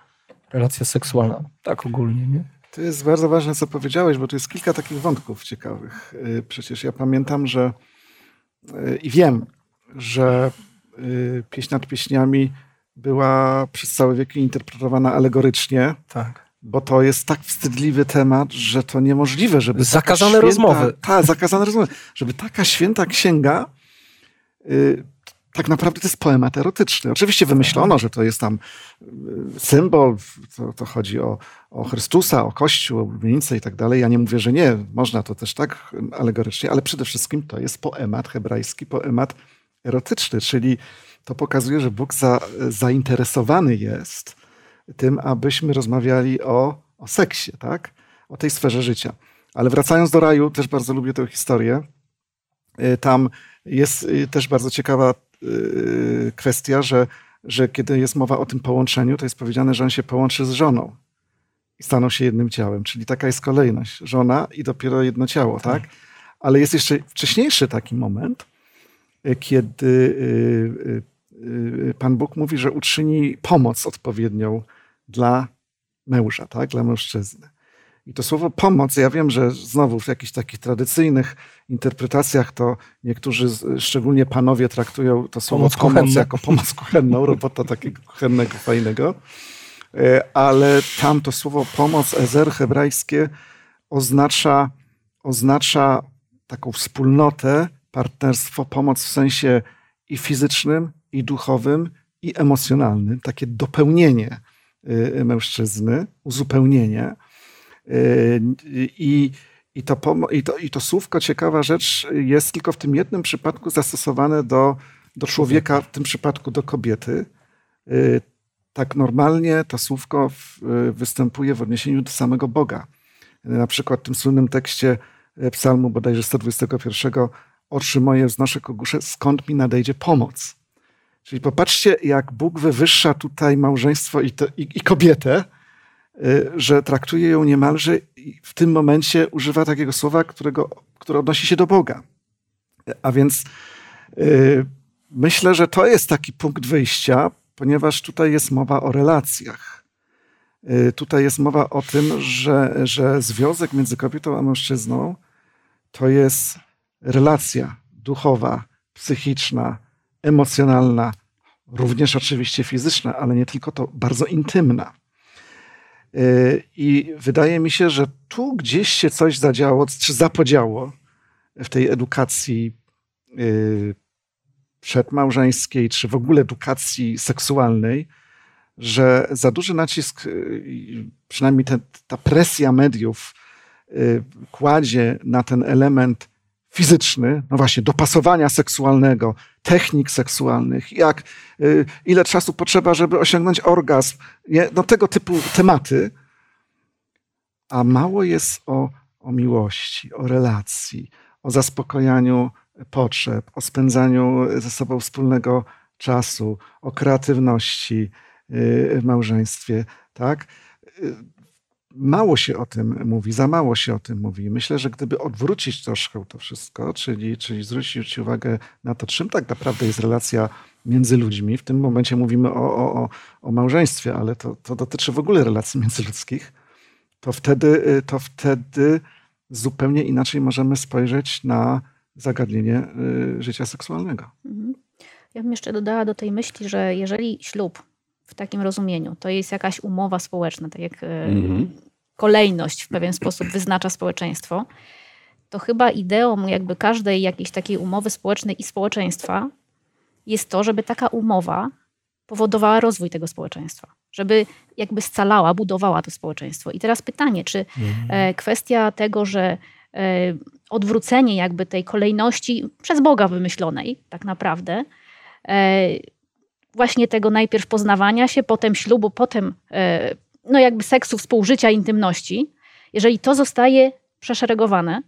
relacja seksualna. Tak ogólnie, nie? To jest bardzo ważne, co powiedziałeś, bo tu jest kilka takich wątków ciekawych. Y, przecież ja pamiętam, że y, i wiem, że y, pieśń nad pieśniami była przez całe wieki interpretowana alegorycznie. Tak. Bo to jest tak wstydliwy temat, że to niemożliwe, żeby. Zakazane święta, rozmowy. Tak, zakazane rozmowy. Żeby taka święta księga tak naprawdę to jest poemat erotyczny. Oczywiście wymyślono, że to jest tam y, symbol, to, to chodzi o, o Chrystusa, o Kościół, o ulubienicę i tak dalej. Ja nie mówię, że nie, można to też tak alegorycznie, ale przede wszystkim to jest poemat hebrajski, poemat erotyczny, czyli to pokazuje, że Bóg za, zainteresowany jest tym, abyśmy rozmawiali o, o seksie, tak? o tej sferze życia. Ale wracając do raju, też bardzo lubię tę historię. Y, tam jest y, też bardzo ciekawa Y, kwestia, że, że kiedy jest mowa o tym połączeniu, to jest powiedziane, że on się połączy z żoną i staną się jednym ciałem. Czyli taka jest kolejność. Żona i dopiero jedno ciało, tak? tak? Ale jest jeszcze wcześniejszy taki moment, kiedy Pan Bóg mówi, że uczyni pomoc odpowiednią dla męża, tak? dla mężczyzny. I to słowo pomoc, ja wiem, że znowu w jakichś takich tradycyjnych interpretacjach to niektórzy, szczególnie panowie, traktują to słowo pomoc, pomoc jako pomoc kuchenną, robota takiego kuchennego, fajnego. E, ale tam to słowo pomoc, ezer hebrajskie, oznacza, oznacza taką wspólnotę, partnerstwo, pomoc w sensie i fizycznym, i duchowym, i emocjonalnym, takie dopełnienie mężczyzny, uzupełnienie. I, i, to, i, to, I to słówko, ciekawa rzecz, jest tylko w tym jednym przypadku zastosowane do, do człowieka, w tym przypadku do kobiety. Y, tak normalnie to słówko występuje w odniesieniu do samego Boga. Na przykład w tym słynnym tekście psalmu bodajże 121 oczy moje wznoszę ku górze, skąd mi nadejdzie pomoc. Czyli popatrzcie, jak Bóg wywyższa tutaj małżeństwo i, i, i kobietę, Y, że traktuje ją niemalże i w tym momencie używa takiego słowa, którego, które odnosi się do Boga. A więc yy, myślę, że to jest taki punkt wyjścia, ponieważ tutaj jest mowa o relacjach. Yy, tutaj jest mowa o tym, że, że związek między kobietą a mężczyzną to jest relacja duchowa, psychiczna, emocjonalna, również oczywiście fizyczna, ale nie tylko to, bardzo intymna. Y, I wydaje mi się, że tu gdzieś się coś zadziało, czy zapodziało w tej edukacji y, przedmałżeńskiej, czy w ogóle edukacji seksualnej, że za duży nacisk, y, przynajmniej ta presja mediów kładzie na ten element fizyczny, no właśnie, dopasowania seksualnego, technik seksualnych, jak, y, ile czasu potrzeba, żeby osiągnąć orgazm, nie? no tego typu tematy, a mało jest o, o miłości, o relacji, o zaspokojaniu potrzeb, o spędzaniu ze sobą wspólnego czasu, o kreatywności y, w małżeństwie, tak? Mało się o tym mówi, za mało się o tym mówi. Myślę, że gdyby odwrócić troszkę to wszystko, czyli, czyli zwrócić uwagę na to, czym tak naprawdę jest relacja między ludźmi, w tym momencie mówimy o, o, o małżeństwie, ale to, to dotyczy w ogóle relacji międzyludzkich, to wtedy, y, to wtedy zupełnie inaczej możemy spojrzeć na zagadnienie y, życia seksualnego. Mhm. Ja bym jeszcze dodała do tej myśli, że jeżeli ślub w takim rozumieniu to jest jakaś umowa społeczna, tak jak mhm. kolejność w pewien sposób wyznacza społeczeństwo, to chyba ideą jakby każdej jakiejś takiej umowy społecznej i społeczeństwa jest to, żeby taka umowa powodowała rozwój tego społeczeństwa, żeby jakby scalała, budowała to społeczeństwo. I teraz pytanie, czy mhm. E, kwestia tego, że e, odwrócenie jakby tej kolejności przez Boga wymyślonej, tak naprawdę, e, właśnie tego najpierw poznawania się, potem ślubu, potem no jakby seksu, współżycia, intymności, jeżeli to zostaje przeszeregowane,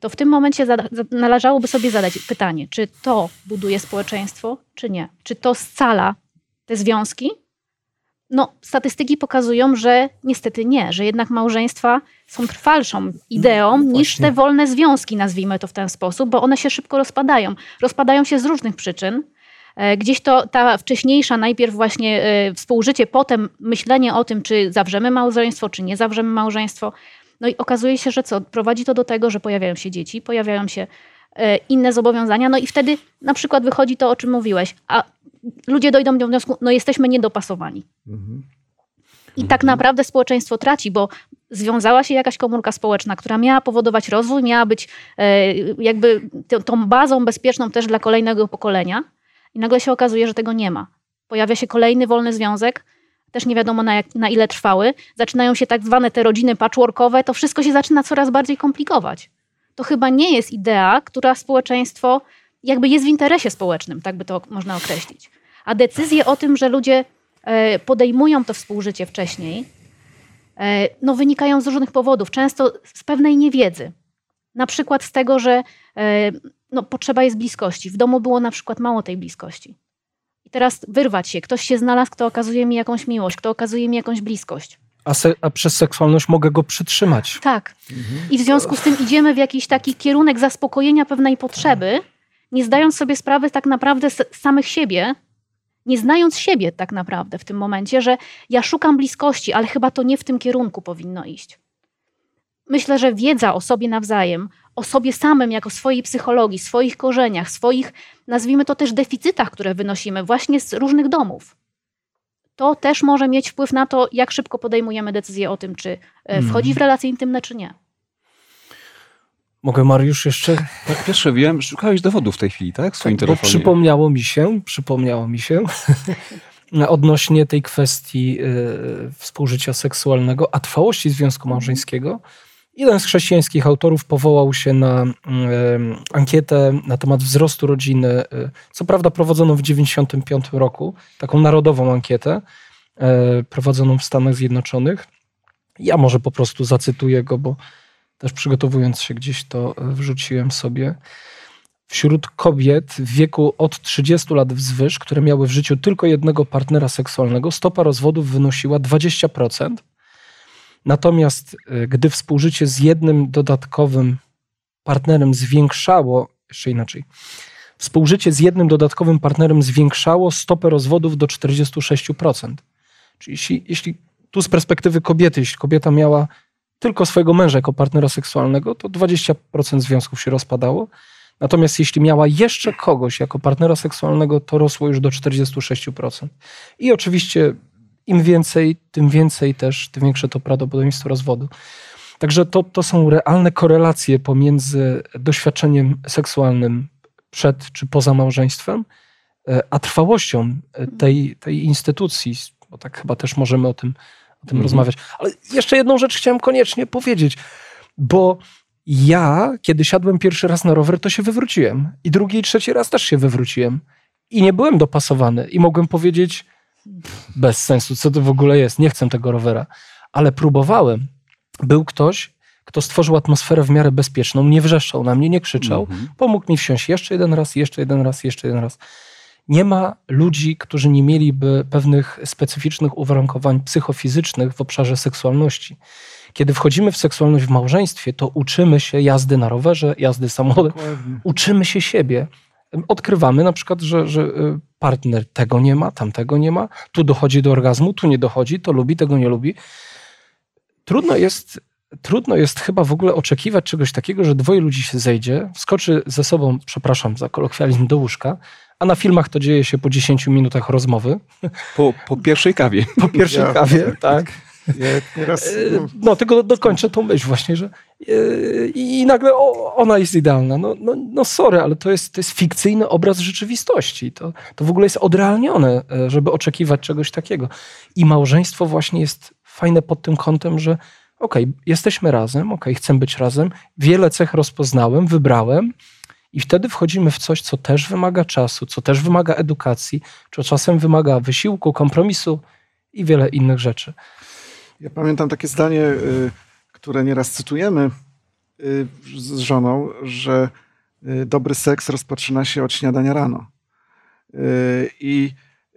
to w tym momencie należałoby sobie zadać pytanie, czy to buduje społeczeństwo, czy nie? Czy to scala te związki? No, statystyki pokazują, że niestety nie, że jednak małżeństwa są trwalszą ideą no, niż te wolne związki, nazwijmy to w ten sposób, bo one się szybko rozpadają. Rozpadają się z różnych przyczyn. E, gdzieś to ta wcześniejsza, najpierw właśnie e, współżycie, potem myślenie o tym, czy zawrzemy małżeństwo, czy nie zawrzemy małżeństwo. No i okazuje się, że co? Prowadzi to do tego, że pojawiają się dzieci, pojawiają się e, inne zobowiązania, no i wtedy na przykład wychodzi to, o czym mówiłeś, a ludzie dojdą do wniosku, no jesteśmy niedopasowani. Mhm. I tak naprawdę społeczeństwo traci, bo związała się jakaś komórka społeczna, która miała powodować rozwój, miała być jakby tą bazą bezpieczną też dla kolejnego pokolenia. I nagle się okazuje, że tego nie ma. Pojawia się kolejny wolny związek, też nie wiadomo na, jak, na ile trwały. Zaczynają się tak zwane te rodziny patchworkowe, to wszystko się zaczyna coraz bardziej komplikować. To chyba nie jest idea, która społeczeństwo jakby jest w interesie społecznym, tak by to można określić. A decyzje o tym, że ludzie e, podejmują to współżycie wcześniej, e, no wynikają z różnych powodów, często z pewnej niewiedzy. Na przykład z tego, że e, no, potrzeba jest bliskości. W domu było na przykład mało tej bliskości. I teraz wyrwać się. Ktoś się znalazł, kto okazuje mi jakąś miłość, kto okazuje mi jakąś bliskość. A, se, a, przez seksualność mogę go przytrzymać. Tak. I w związku z tym idziemy w jakiś taki kierunek zaspokojenia pewnej potrzeby, nie zdając sobie sprawy tak naprawdę z samych siebie, nie znając siebie tak naprawdę w tym momencie, że ja szukam bliskości, ale chyba to nie w tym kierunku powinno iść. Myślę, że wiedza o sobie nawzajem, o sobie samym, jako swojej psychologii, swoich korzeniach, swoich, nazwijmy to też deficytach, które wynosimy właśnie z różnych domów. To też może mieć wpływ na to, jak szybko podejmujemy decyzję o tym, czy e, wchodzi w mhm. relacje intymne, czy nie. Mogę Mariusz jeszcze? Tak, pierwsze wiem, szukałeś dowodów w tej chwili, tak? W swoim tak, telefonie. Bo przypomniało mi się, przypomniało mi się odnośnie tej kwestii y, współżycia seksualnego, a trwałości związku małżeńskiego. Jeden z chrześcijańskich autorów powołał się na y, ankietę na temat wzrostu rodziny, y, co prawda prowadzoną w 1995 roku, taką narodową ankietę prowadzoną w Stanach Zjednoczonych. Ja może po prostu zacytuję go, bo też przygotowując się gdzieś to e, wrzuciłem sobie. Wśród kobiet w wieku od 30 lat wzwyż, które miały w życiu tylko jednego partnera seksualnego, stopa rozwodów wynosiła 20%. Natomiast e, gdy współżycie z jednym dodatkowym partnerem zwiększało, jeszcze inaczej, współżycie z jednym dodatkowym partnerem zwiększało stopę rozwodów do 46%. Czyli jeśli, jeśli tu z perspektywy kobiety, jeśli kobieta miała tylko swojego męża jako partnera seksualnego, to 20% związków się rozpadało. Natomiast jeśli miała jeszcze kogoś jako partnera seksualnego, to rosło już do 46%. I oczywiście im więcej, tym więcej też, tym większe to prawdopodobieństwo rozwodu. Także to, to są realne korelacje pomiędzy doświadczeniem seksualnym przed czy poza małżeństwem, e, a trwałością e, tej, tej instytucji, bo tak chyba też możemy o tym, o tym Mhm. rozmawiać. Ale jeszcze jedną rzecz chciałem koniecznie powiedzieć, bo ja, kiedy siadłem pierwszy raz na rower, to się wywróciłem. I drugi i trzeci raz też się wywróciłem. I nie byłem dopasowany. I mogłem powiedzieć, bez sensu, co to w ogóle jest, nie chcę tego rowera. Ale próbowałem. Był ktoś, kto stworzył atmosferę w miarę bezpieczną, nie wrzeszczał na mnie, nie krzyczał, Mhm. pomógł mi wsiąść jeszcze jeden raz, jeszcze jeden raz, jeszcze jeden raz. Nie ma ludzi, którzy nie mieliby pewnych specyficznych uwarunkowań psychofizycznych w obszarze seksualności. Kiedy wchodzimy w seksualność w małżeństwie, to uczymy się jazdy na rowerze, jazdy samochodem, uczymy się siebie. Odkrywamy na przykład, że, że y, partner tego nie ma, tamtego nie ma, tu dochodzi do orgazmu, tu nie dochodzi, to lubi, tego nie lubi. Trudno jest, trudno jest chyba w ogóle oczekiwać czegoś takiego, że dwoje ludzi się zejdzie, wskoczy ze sobą, przepraszam za kolokwializm, do łóżka, a na filmach to dzieje się po 10 minutach rozmowy, Po, po pierwszej kawie. po pierwszej Ja- kawie, tak. E, no, No, tylko dokończę tą myśl właśnie, że e, i nagle o, ona jest idealna. No, no, no sorry, ale to jest, to jest fikcyjny obraz rzeczywistości. To, to w ogóle jest odrealnione, e, żeby oczekiwać czegoś takiego. I małżeństwo właśnie jest fajne pod tym kątem, że okej, jesteśmy razem, okej, chcę być razem, wiele cech rozpoznałem, wybrałem i wtedy wchodzimy w coś, co też wymaga czasu, co też wymaga edukacji, co czasem wymaga wysiłku, kompromisu i wiele innych rzeczy. Ja pamiętam takie zdanie, y, które nieraz cytujemy y, z żoną, że y, dobry seks rozpoczyna się od śniadania rano. I,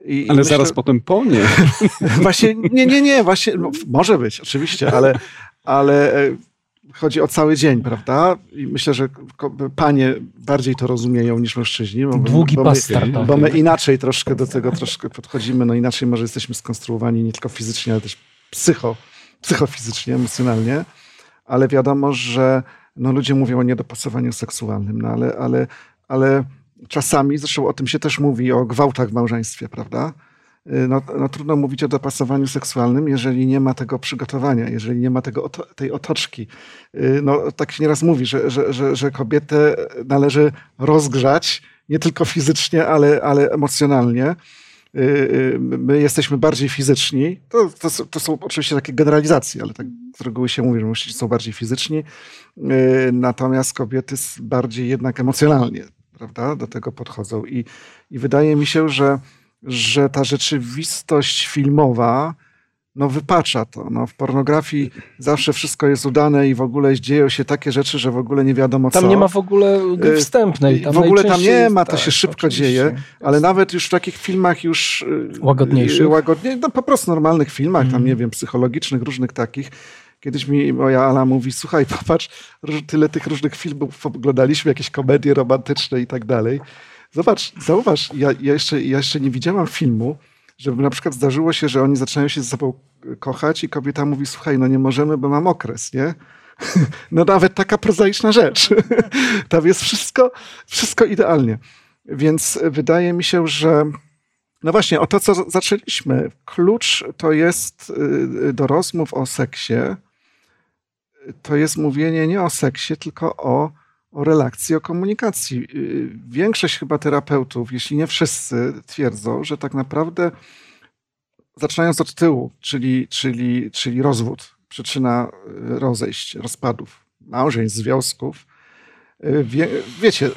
i, i Ale myślę- zaraz potem po nie. Właśnie, nie, nie, nie, właśnie, no, może być, oczywiście, ale, ale e, chodzi o cały dzień, prawda? I myślę, że panie bardziej to rozumieją niż mężczyźni. Bo, Długi bo my, startowy. bo my inaczej troszkę do tego troszkę podchodzimy, no inaczej może jesteśmy skonstruowani nie tylko fizycznie, ale też psycho, psychofizycznie, emocjonalnie, ale wiadomo, że no, ludzie mówią o niedopasowaniu seksualnym, no ale, ale, ale czasami, zresztą o tym się też mówi, o gwałtach w małżeństwie, prawda? Y, No, no trudno mówić o dopasowaniu seksualnym, jeżeli nie ma tego przygotowania, jeżeli nie ma tego, tej otoczki. Y, No, tak się nieraz mówi, że, że, że, że kobietę należy rozgrzać, nie tylko fizycznie, ale, ale emocjonalnie. Y, y, My jesteśmy bardziej fizyczni. To, to, są- to są oczywiście takie generalizacje, ale tak z reguły się mówi, że mężczyźni są bardziej fizyczni, y, natomiast kobiety bardziej jednak emocjonalnie prawda, do tego podchodzą. I, i wydaje mi się, że, że ta rzeczywistość filmowa no wypacza to. No, w pornografii zawsze wszystko jest udane i w ogóle dzieją się takie rzeczy, że w ogóle nie wiadomo co. Tam nie ma w ogóle gry Y, wstępnej. Tam w ogóle tam nie ma, to tak, się szybko oczywiście. dzieje, ale nawet już w takich filmach już... y, Łagodniejszych? y, Łagodnie, no po prostu normalnych filmach, tam nie wiem, psychologicznych, różnych takich. Kiedyś mi moja Ala mówi, słuchaj, popatrz, tyle tych różnych filmów oglądaliśmy, jakieś komedie romantyczne i tak dalej. Zobacz, zauważ, ja, ja, jeszcze, ja jeszcze nie widziałam filmu, żeby na przykład zdarzyło się, że oni zaczynają się ze sobą kochać i kobieta mówi, słuchaj, no nie możemy, bo mam okres, nie? No nawet taka prozaiczna rzecz. Tam jest wszystko, wszystko idealnie. Więc wydaje mi się, że no właśnie, o to, co zaczęliśmy. Klucz to jest y, do rozmów o seksie, to jest mówienie nie o seksie, tylko o, o relacji, o komunikacji. Y, Większość chyba terapeutów, jeśli nie wszyscy, twierdzą, że tak naprawdę zaczynając od tyłu, czyli, czyli, czyli rozwód, przyczyna y, rozejść, rozpadów, małżeństw, związków, y, Wie, wiecie,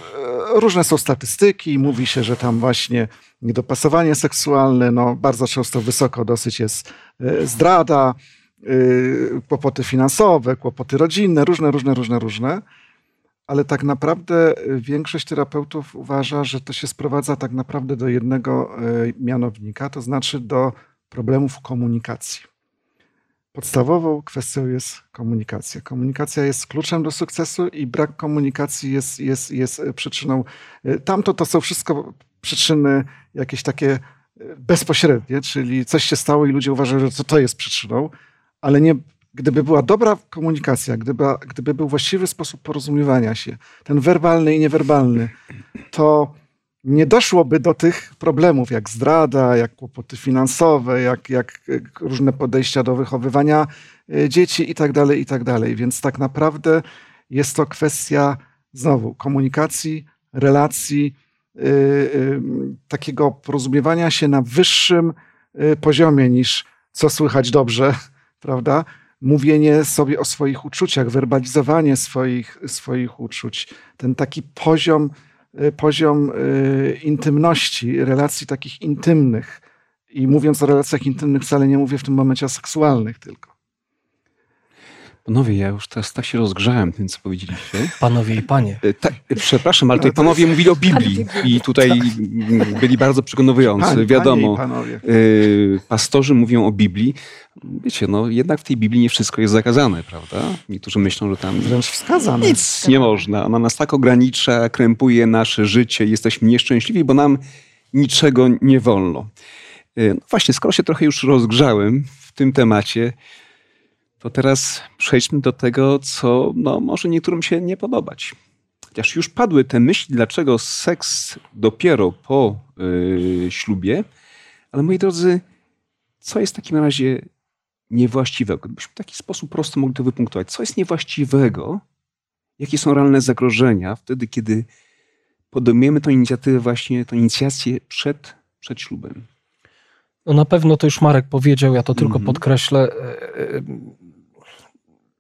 różne są statystyki, mówi się, że tam właśnie niedopasowanie seksualne, no bardzo często wysoko dosyć jest zdrada, kłopoty finansowe, kłopoty rodzinne, różne, różne, różne, różne. Ale tak naprawdę y, większość terapeutów uważa, że to się sprowadza tak naprawdę do jednego y, mianownika, to znaczy do problemów komunikacji. Podstawową kwestią jest komunikacja. Komunikacja jest kluczem do sukcesu i brak komunikacji jest, jest, jest przyczyną. y, Tamto to są wszystko przyczyny jakieś takie bezpośrednie, czyli coś się stało i ludzie uważają, że to, to jest przyczyną, ale nie, gdyby była dobra komunikacja, gdyby, gdyby był właściwy sposób porozumiewania się, ten werbalny i niewerbalny, to nie doszłoby do tych problemów, jak zdrada, jak kłopoty finansowe, jak, jak różne podejścia do wychowywania y, dzieci i tak dalej, i tak. Więc tak naprawdę jest to kwestia znowu komunikacji, relacji, y, y, takiego porozumiewania się na wyższym y, poziomie niż co słychać dobrze, prawda? Mówienie sobie o swoich uczuciach, werbalizowanie swoich, swoich uczuć, ten taki poziom, y, poziom y, intymności, relacji takich intymnych. I mówiąc o relacjach intymnych, wcale nie mówię w tym momencie o seksualnych tylko. Panowie, ja już teraz tak się rozgrzałem tym, co powiedzieliście. Panowie i panie. E, Tak, przepraszam, ale tutaj to panowie mówili o Biblii i tutaj mm, byli bardzo przekonujący. Wiadomo, y, pastorzy mówią o Biblii. Wiecie, no jednak w tej Biblii nie wszystko jest zakazane, prawda? Niektórzy myślą, że tam Wręcz wskazane. nic nie można. Ona nas tak ogranicza, krępuje nasze życie, jesteśmy nieszczęśliwi, bo nam niczego nie wolno. Y, No właśnie, skoro się trochę już rozgrzałem w tym temacie, to teraz przejdźmy do tego, co no, może niektórym się nie podobać. Chociaż już padły te myśli, dlaczego seks dopiero po y, ślubie, ale moi drodzy, co jest w takim razie niewłaściwego? Gdybyśmy w taki sposób prosto mogli to wypunktować. Co jest niewłaściwego? Jakie są realne zagrożenia wtedy, kiedy podejmujemy tę inicjatywę, właśnie tę inicjację przed, przed ślubem? No na pewno to już Marek powiedział, ja to tylko Mhm. podkreślę.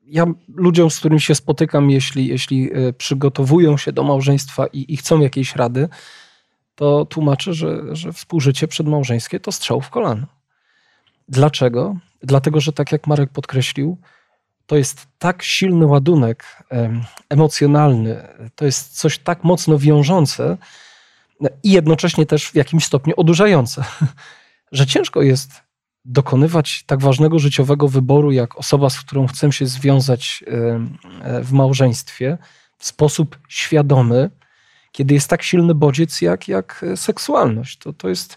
E, e, Ja ludziom, z którymi się spotykam, jeśli, jeśli e, przygotowują się do małżeństwa i, i chcą jakiejś rady, to tłumaczę, że, że współżycie przedmałżeńskie to strzał w kolano. Dlaczego? Dlatego, że tak jak Marek podkreślił, to jest tak silny ładunek em, emocjonalny, to jest coś tak mocno wiążące no, i jednocześnie też w jakimś stopniu odurzające, że ciężko jest dokonywać tak ważnego życiowego wyboru, jak osoba, z którą chcę się związać em, e, w małżeństwie w sposób świadomy, kiedy jest tak silny bodziec jak, jak e, seksualność. To, to jest.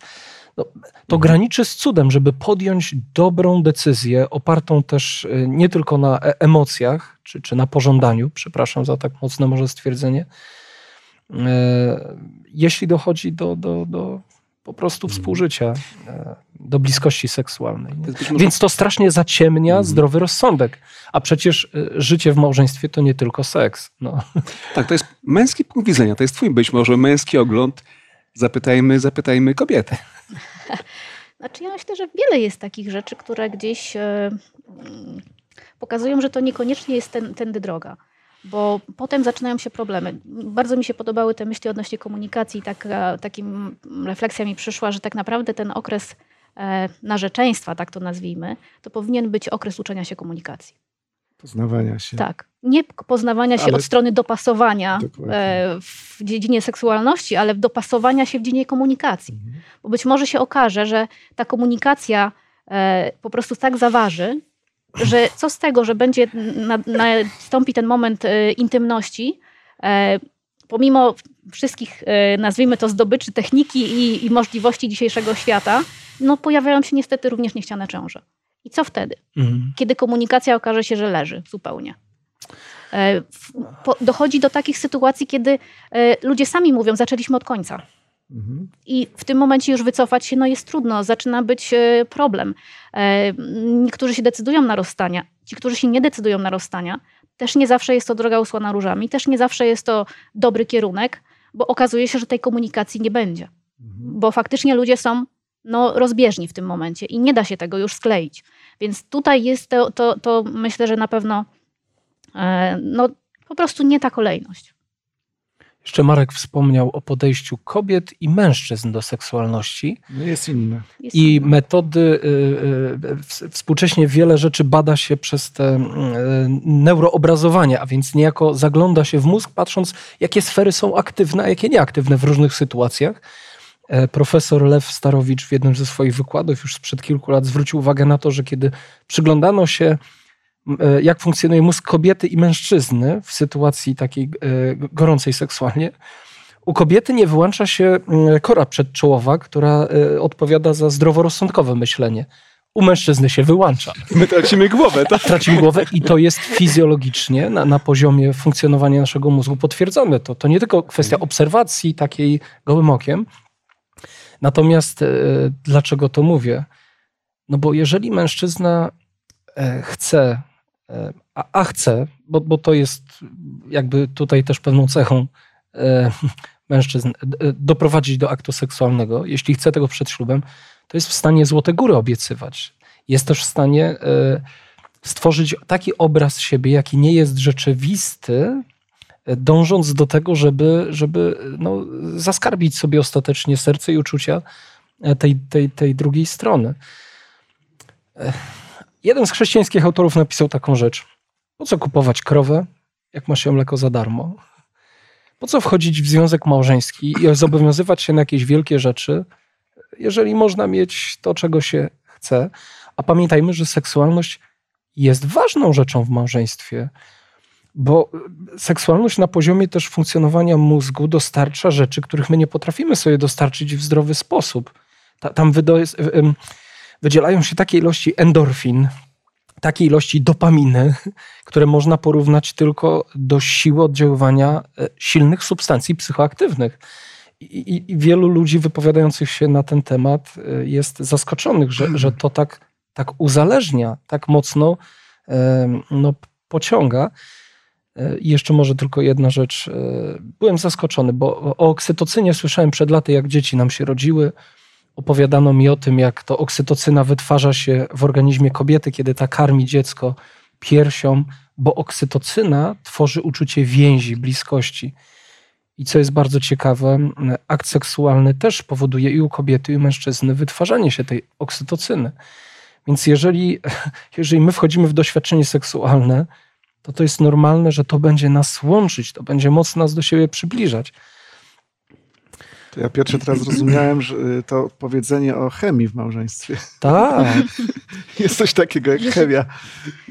No, to graniczy z cudem, żeby podjąć dobrą decyzję, opartą też e, nie tylko na e- emocjach, czy, czy na pożądaniu, przepraszam za tak mocne może stwierdzenie, e, jeśli dochodzi do, do, do po prostu współżycia, e, do bliskości seksualnej. Więc to strasznie zaciemnia Mhm. zdrowy rozsądek. A przecież e, życie w małżeństwie to nie tylko seks. No. Tak, to jest męski punkt widzenia, to jest twój być może męski ogląd. Zapytajmy, zapytajmy kobietę. Znaczy ja myślę, że wiele jest takich rzeczy, które gdzieś e, mm, pokazują, że to niekoniecznie jest ten, tędy droga. Bo potem zaczynają się problemy. Bardzo mi się podobały te myśli odnośnie komunikacji. Taka, takim refleksja mi przyszła, że tak naprawdę ten okres e, narzeczeństwa, tak to nazwijmy, to powinien być okres uczenia się komunikacji. Poznawania się. Tak. Nie poznawania się Ale- od strony dopasowania Dokładnie. e, w dziedzinie seksualności, ale dopasowania się w dziedzinie komunikacji. Mhm. Bo być może się okaże, że ta komunikacja e, po prostu tak zaważy, że co z tego, że będzie na, nastąpi ten moment e, intymności, e, pomimo wszystkich, e, nazwijmy to, zdobyczy techniki i, i możliwości dzisiejszego świata, no pojawiają się niestety również niechciane ciąże. I co wtedy? Mhm. kiedy komunikacja okaże się, że leży zupełnie. Dochodzi do takich sytuacji, kiedy ludzie sami mówią, zaczęliśmy od końca. Mhm. I w tym momencie już wycofać się no jest trudno, zaczyna być e, problem. E, Niektórzy się decydują na rozstania. Ci, którzy się nie decydują na rozstania, też nie zawsze jest to droga usłana różami, też nie zawsze jest to dobry kierunek, bo okazuje się, że tej komunikacji nie będzie. Mhm. Bo faktycznie ludzie są no, rozbieżni w tym momencie i nie da się tego już skleić. Więc tutaj jest to, to, to myślę, że na pewno e, no, po prostu nie ta kolejność. Jeszcze Marek wspomniał o podejściu kobiet i mężczyzn do seksualności. No jest inne. I metody, y, y, współcześnie wiele rzeczy bada się przez te y, neuroobrazowanie, a więc niejako zagląda się w mózg, patrząc, jakie sfery są aktywne, a jakie nieaktywne w różnych sytuacjach. E, Profesor Lew Starowicz w jednym ze swoich wykładów już sprzed kilku lat zwrócił uwagę na to, że kiedy przyglądano się, jak funkcjonuje mózg kobiety i mężczyzny w sytuacji takiej e, gorącej seksualnie, u kobiety nie wyłącza się kora przedczołowa, która e, odpowiada za zdroworozsądkowe myślenie. U mężczyzny się wyłącza. My tracimy głowę, tak? Tracimy głowę i to jest fizjologicznie na, na poziomie funkcjonowania naszego mózgu potwierdzone. To, to nie tylko kwestia obserwacji takiej gołym okiem. Natomiast e, dlaczego to mówię? No bo jeżeli mężczyzna e, chce, e, a, a chce, bo, bo to jest jakby tutaj też pewną cechą e, mężczyzn doprowadzić do aktu seksualnego, jeśli chce tego przed ślubem, to jest w stanie złote góry obiecywać. Jest też w stanie stworzyć taki obraz siebie, jaki nie jest rzeczywisty, dążąc do tego, żeby, żeby no, zaskarbić sobie ostatecznie serce i uczucia tej, tej, tej drugiej strony. Jeden z chrześcijańskich autorów napisał taką rzecz. Po co kupować krowę, jak ma się mleko za darmo? Po co wchodzić w związek małżeński i zobowiązywać się na jakieś wielkie rzeczy, jeżeli można mieć to, czego się chce? A pamiętajmy, że seksualność jest ważną rzeczą w małżeństwie, bo seksualność na poziomie też funkcjonowania mózgu dostarcza rzeczy, których my nie potrafimy sobie dostarczyć w zdrowy sposób. Tam wydzielają się takie ilości endorfin, takiej ilości dopaminy, które można porównać tylko do siły oddziaływania e, silnych substancji psychoaktywnych. I, i wielu ludzi wypowiadających się na ten temat e, jest zaskoczonych, że, że to tak, tak uzależnia, tak mocno no, pociąga. E, I jeszcze może tylko jedna rzecz. Byłem zaskoczony, bo o oksytocynie słyszałem przed laty, jak dzieci nam się rodziły opowiadano mi o tym, jak to oksytocyna wytwarza się w organizmie kobiety, kiedy ta karmi dziecko piersią, bo oksytocyna tworzy uczucie więzi, bliskości. I co jest bardzo ciekawe, akt seksualny też powoduje i u kobiety, i u mężczyzny wytwarzanie się tej oksytocyny. Więc jeżeli, jeżeli my wchodzimy w doświadczenie seksualne, to to jest normalne, że to będzie nas łączyć, to będzie mocno nas do siebie przybliżać. Ja pierwszy teraz zrozumiałem, że y, to powiedzenie o chemii w małżeństwie. Tak. Jest coś takiego jak chemia.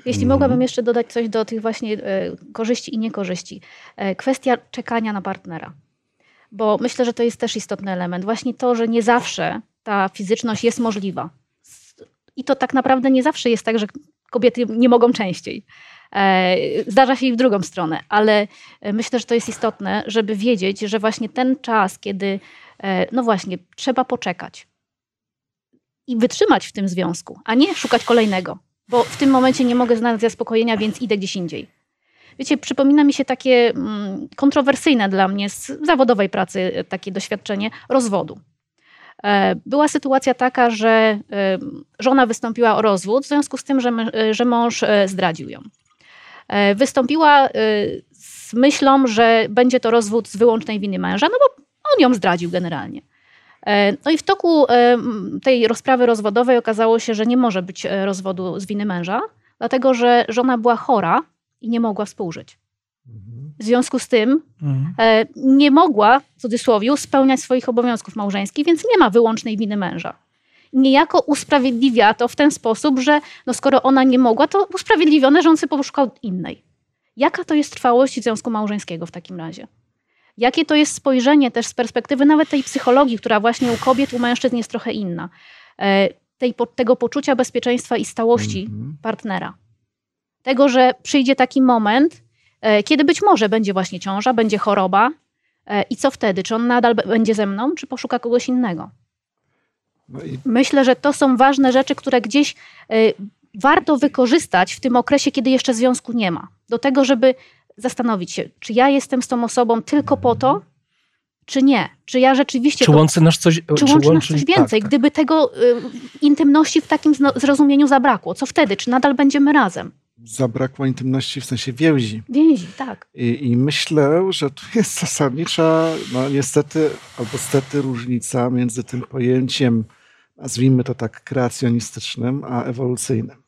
Jeśli mogłabym jeszcze dodać coś do tych właśnie e, korzyści i niekorzyści. E, kwestia czekania na partnera. Bo myślę, że to jest też istotny element. Właśnie to, że nie zawsze ta fizyczność jest możliwa. I to tak naprawdę nie zawsze jest tak, że kobiety nie mogą częściej. E, zdarza się i w drugą stronę, ale e, myślę, że to jest istotne, żeby wiedzieć, że właśnie ten czas, kiedy, e, no właśnie, trzeba poczekać i wytrzymać w tym związku, a nie szukać kolejnego, bo w tym momencie nie mogę znaleźć zaspokojenia, więc idę gdzieś indziej. Wiecie, przypomina mi się takie mm, kontrowersyjne dla mnie z zawodowej pracy takie doświadczenie rozwodu. Była sytuacja taka, że żona wystąpiła o rozwód w związku z tym, że, że mąż zdradził ją. E, wystąpiła e, z myślą, że będzie to rozwód z wyłącznej winy męża, no bo on ją zdradził generalnie. E, no i w toku tej rozprawy rozwodowej okazało się, że nie może być rozwodu z winy męża, dlatego że żona była chora i nie mogła współżyć. W związku z tym mhm. nie mogła, w cudzysłowie, spełniać swoich obowiązków małżeńskich, więc nie ma wyłącznej winy męża niejako usprawiedliwia to w ten sposób, że no skoro ona nie mogła, to usprawiedliwione, że on sobie poszukał innej. Jaka to jest trwałość związku małżeńskiego w takim razie? Jakie to jest spojrzenie też z perspektywy nawet tej psychologii, która właśnie u kobiet, u mężczyzn jest trochę inna. E, tej, tego poczucia bezpieczeństwa i stałości -hmm. partnera. Tego, że przyjdzie taki moment, e, kiedy być może będzie właśnie ciąża, będzie choroba e, i co wtedy? Czy on nadal będzie ze mną, czy poszuka kogoś innego? No. Myślę, że to są ważne rzeczy, które gdzieś y, warto wykorzystać w tym okresie, kiedy jeszcze związku nie ma. Do tego, żeby zastanowić się, czy ja jestem z tą osobą tylko po to, czy nie? Czy ja rzeczywiście. Czy łączy nas coś, czy czy łączy nas coś więcej? Tak, tak. Gdyby tego y, intymności w takim zrozumieniu zabrakło, co wtedy? Czy nadal będziemy razem? Zabrakło intymności w sensie więzi. Więzi, tak. I, I, myślę, że tu jest zasadnicza, no niestety albo stety różnica między tym pojęciem nazwijmy to tak, kreacjonistycznym, a ewolucyjnym.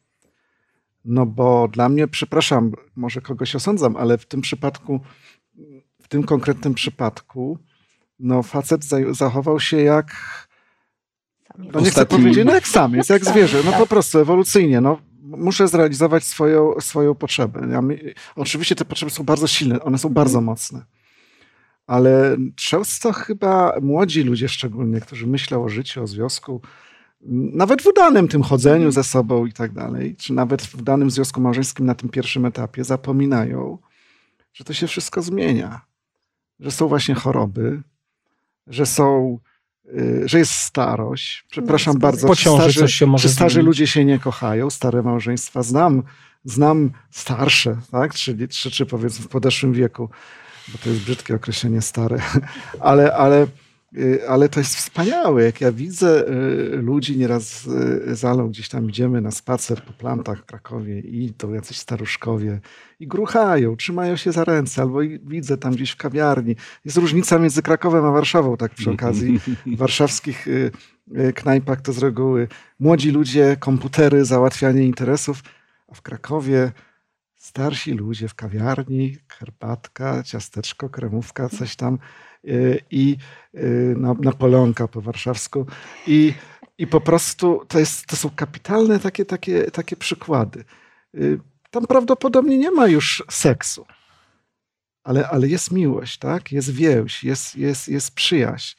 No bo dla mnie, przepraszam, może kogoś osądzam, ale w tym przypadku, w tym konkretnym przypadku, no facet zachował się jak, no nie chcę powiedzieć, no jak samiec, jak zwierzę, no po prostu ewolucyjnie, no muszę zrealizować swoją, swoją potrzebę. Ja oczywiście te potrzeby są bardzo silne, one są bardzo mocne ale często chyba młodzi ludzie szczególnie, którzy myślą o życiu, o związku, nawet w udanym tym chodzeniu mhm. ze sobą i tak dalej, czy nawet w danym związku małżeńskim na tym pierwszym etapie zapominają, że to się wszystko zmienia. Że są właśnie choroby, że są, y, że jest starość. Przepraszam no, bardzo, czy starzy, coś się może czy starzy ludzie się nie kochają, stare małżeństwa. Znam, znam starsze, tak? czy, czy, czy powiedzmy w podeszłym wieku bo to jest brzydkie określenie stare, ale, ale, y, ale to jest wspaniałe. Jak ja widzę y, ludzi, nieraz y, zalą gdzieś tam idziemy na spacer po plantach w Krakowie i to jacyś staruszkowie i gruchają, trzymają się za ręce, albo widzę tam gdzieś w kawiarni. Jest różnica między Krakowem a Warszawą, tak przy okazji. W warszawskich knajpach to z reguły młodzi ludzie, komputery, załatwianie interesów, a w Krakowie starsi ludzie w kawiarni, herbatka, ciasteczko, kremówka, coś tam y, i y, Napoleonka po warszawsku. I, i po prostu to, jest, to są kapitalne takie, takie, takie przykłady. Y, tam prawdopodobnie nie ma już seksu, ale, ale jest miłość, tak? jest więź, jest, jest, jest przyjaźń.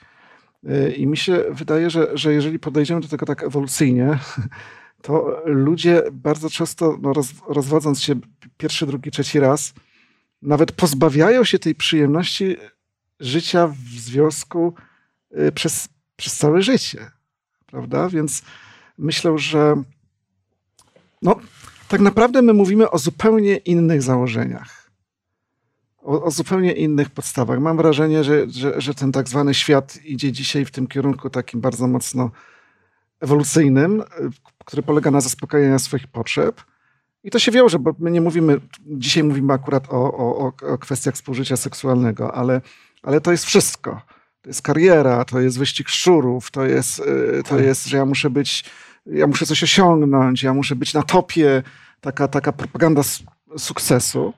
I mi się wydaje, że, że jeżeli podejdziemy do tego tak ewolucyjnie, to ludzie bardzo często, no roz, rozwodząc się pierwszy, drugi, trzeci raz, nawet pozbawiają się tej przyjemności życia w związku y, przez, przez całe życie. Prawda? Więc myślę, że no, tak naprawdę my mówimy o zupełnie innych założeniach. O, o zupełnie innych podstawach. Mam wrażenie, że, że, że ten tak zwany świat idzie dzisiaj w tym kierunku takim bardzo mocno ewolucyjnym, który polega na zaspokajaniu swoich potrzeb. I to się wiąże, bo my nie mówimy, dzisiaj mówimy akurat o, o, o kwestiach współżycia seksualnego, ale, ale to jest wszystko. To jest kariera, to jest wyścig szczurów, to jest, y, to tak. jest, że ja muszę być, ja muszę coś osiągnąć, ja muszę być na topie, taka, taka propaganda sukcesu.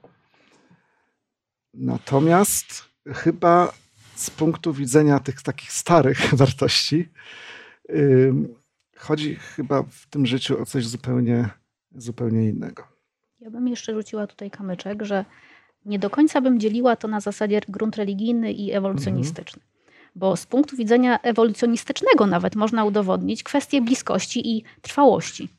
Natomiast chyba z punktu widzenia tych takich starych wartości, chodzi chyba w tym życiu o coś zupełnie, zupełnie innego. Ja bym jeszcze rzuciła tutaj kamyczek, że nie do końca bym dzieliła to na zasadzie grunt religijny i ewolucjonistyczny. Mhm. Bo z punktu widzenia ewolucjonistycznego nawet można udowodnić kwestię bliskości i trwałości.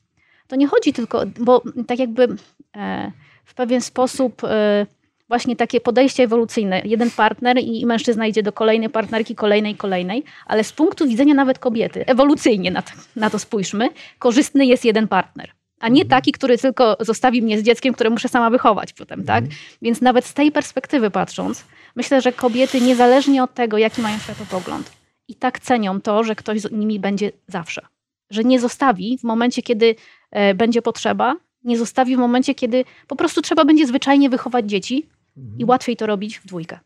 To nie chodzi tylko, bo tak jakby e, w pewien sposób e, właśnie takie podejście ewolucyjne. Jeden partner i mężczyzna idzie do kolejnej partnerki, kolejnej, kolejnej, ale z punktu widzenia nawet kobiety, ewolucyjnie na to, na to spójrzmy, korzystny jest jeden partner. A nie taki, który tylko zostawi mnie z dzieckiem, które muszę sama wychować potem, tak? Mhm. Więc nawet z tej perspektywy patrząc, myślę, że kobiety niezależnie od tego, jaki mają światopogląd, i tak cenią to, że ktoś z nimi będzie zawsze. Że nie zostawi w momencie, kiedy e, będzie potrzeba, nie zostawi w momencie, kiedy po prostu trzeba będzie zwyczajnie wychować dzieci mhm. i łatwiej to robić w dwójkę.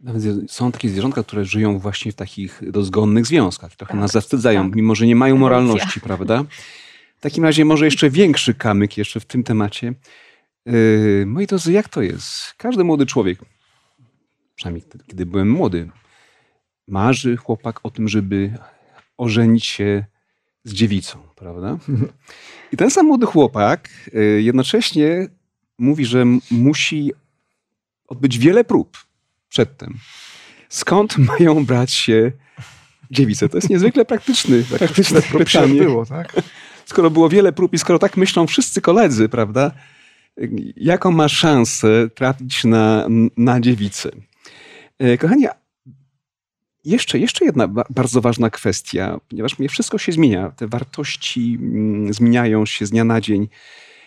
Nawet są takie zwierzątka, które żyją właśnie w takich dozgonnych związkach. Trochę tak, nas zawstydzają, tak. mimo że nie mają moralności, prawda? W takim razie może jeszcze większy kamyk jeszcze w tym temacie. Yy, moi drodzy, jak to jest? Każdy młody człowiek, przynajmniej kiedy byłem młody, marzy chłopak o tym, żeby ożenić się z dziewicą, prawda? I ten sam młody chłopak yy, jednocześnie mówi, że musi odbyć wiele prób przedtem. Skąd mają brać się dziewice? To jest niezwykle praktyczny, praktyczne pytanie. Było, tak? Skoro było wiele prób i skoro tak myślą wszyscy koledzy, prawda? Jaką ma szansę trafić na, na dziewicę? E, kochani, jeszcze, jeszcze jedna bardzo ważna kwestia, ponieważ mnie wszystko się zmienia, te wartości mm, zmieniają się z dnia na dzień.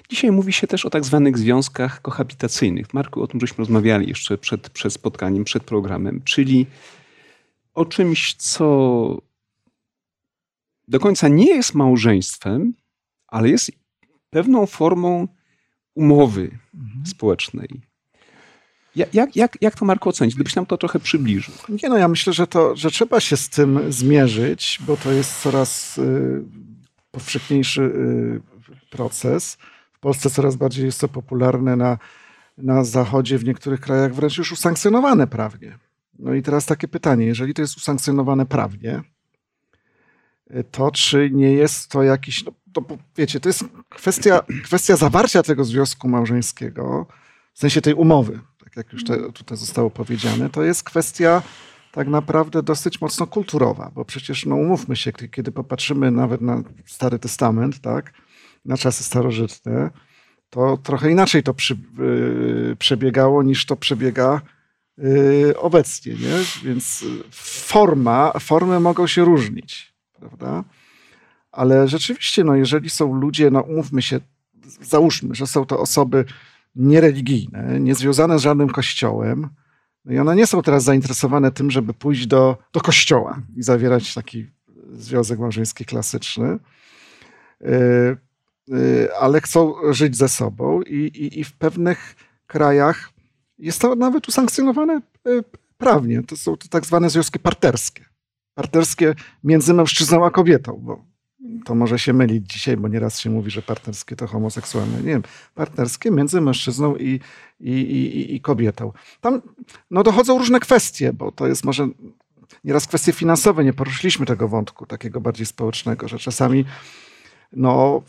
Dzisiaj mówi się też o tak zwanych związkach kohabitacyjnych. Marku, o tym żeśmy rozmawiali jeszcze przed, przed spotkaniem, przed programem, czyli o czymś, co do końca nie jest małżeństwem, ale jest pewną formą umowy mhm. społecznej. Jak, jak, jak to Marko ocenić? Gdybyś nam to trochę przybliżył. Nie no, ja myślę, że, to, że trzeba się z tym zmierzyć, bo to jest coraz y, powszechniejszy y, proces. W Polsce coraz bardziej jest to popularne na, na Zachodzie, w niektórych krajach wręcz już usankcjonowane prawnie. No i teraz takie pytanie, jeżeli to jest usankcjonowane prawnie, to czy nie jest to jakiś, no, to wiecie, to jest kwestia, kwestia zawarcia tego związku małżeńskiego, w sensie tej umowy, tak jak już te, tutaj zostało powiedziane, to jest kwestia tak naprawdę dosyć mocno kulturowa, bo przecież, no umówmy się, kiedy popatrzymy nawet na Stary Testament, tak, na czasy starożytne, to trochę inaczej to przy, yy, przebiegało niż to przebiega yy, obecnie, nie? Więc forma, formy mogą się różnić, prawda? Ale rzeczywiście, no, jeżeli są ludzie, no umówmy się, załóżmy, że są to osoby niereligijne, niezwiązane z żadnym kościołem. No i one nie są teraz zainteresowane tym, żeby pójść do, do kościoła i zawierać taki związek małżeński klasyczny, y, y, ale chcą żyć ze sobą i, i, i w pewnych krajach jest to nawet usankcjonowane y, prawnie. To są to tak zwane związki parterskie. Parterskie między mężczyzną a kobietą, bo to może się mylić dzisiaj, bo nieraz się mówi, że partnerskie to homoseksualne. Nie wiem, partnerskie między mężczyzną i, i, i, i kobietą. Tam no, dochodzą różne kwestie, bo to jest może nieraz kwestie finansowe. Nie poruszyliśmy tego wątku takiego bardziej społecznego, że czasami no,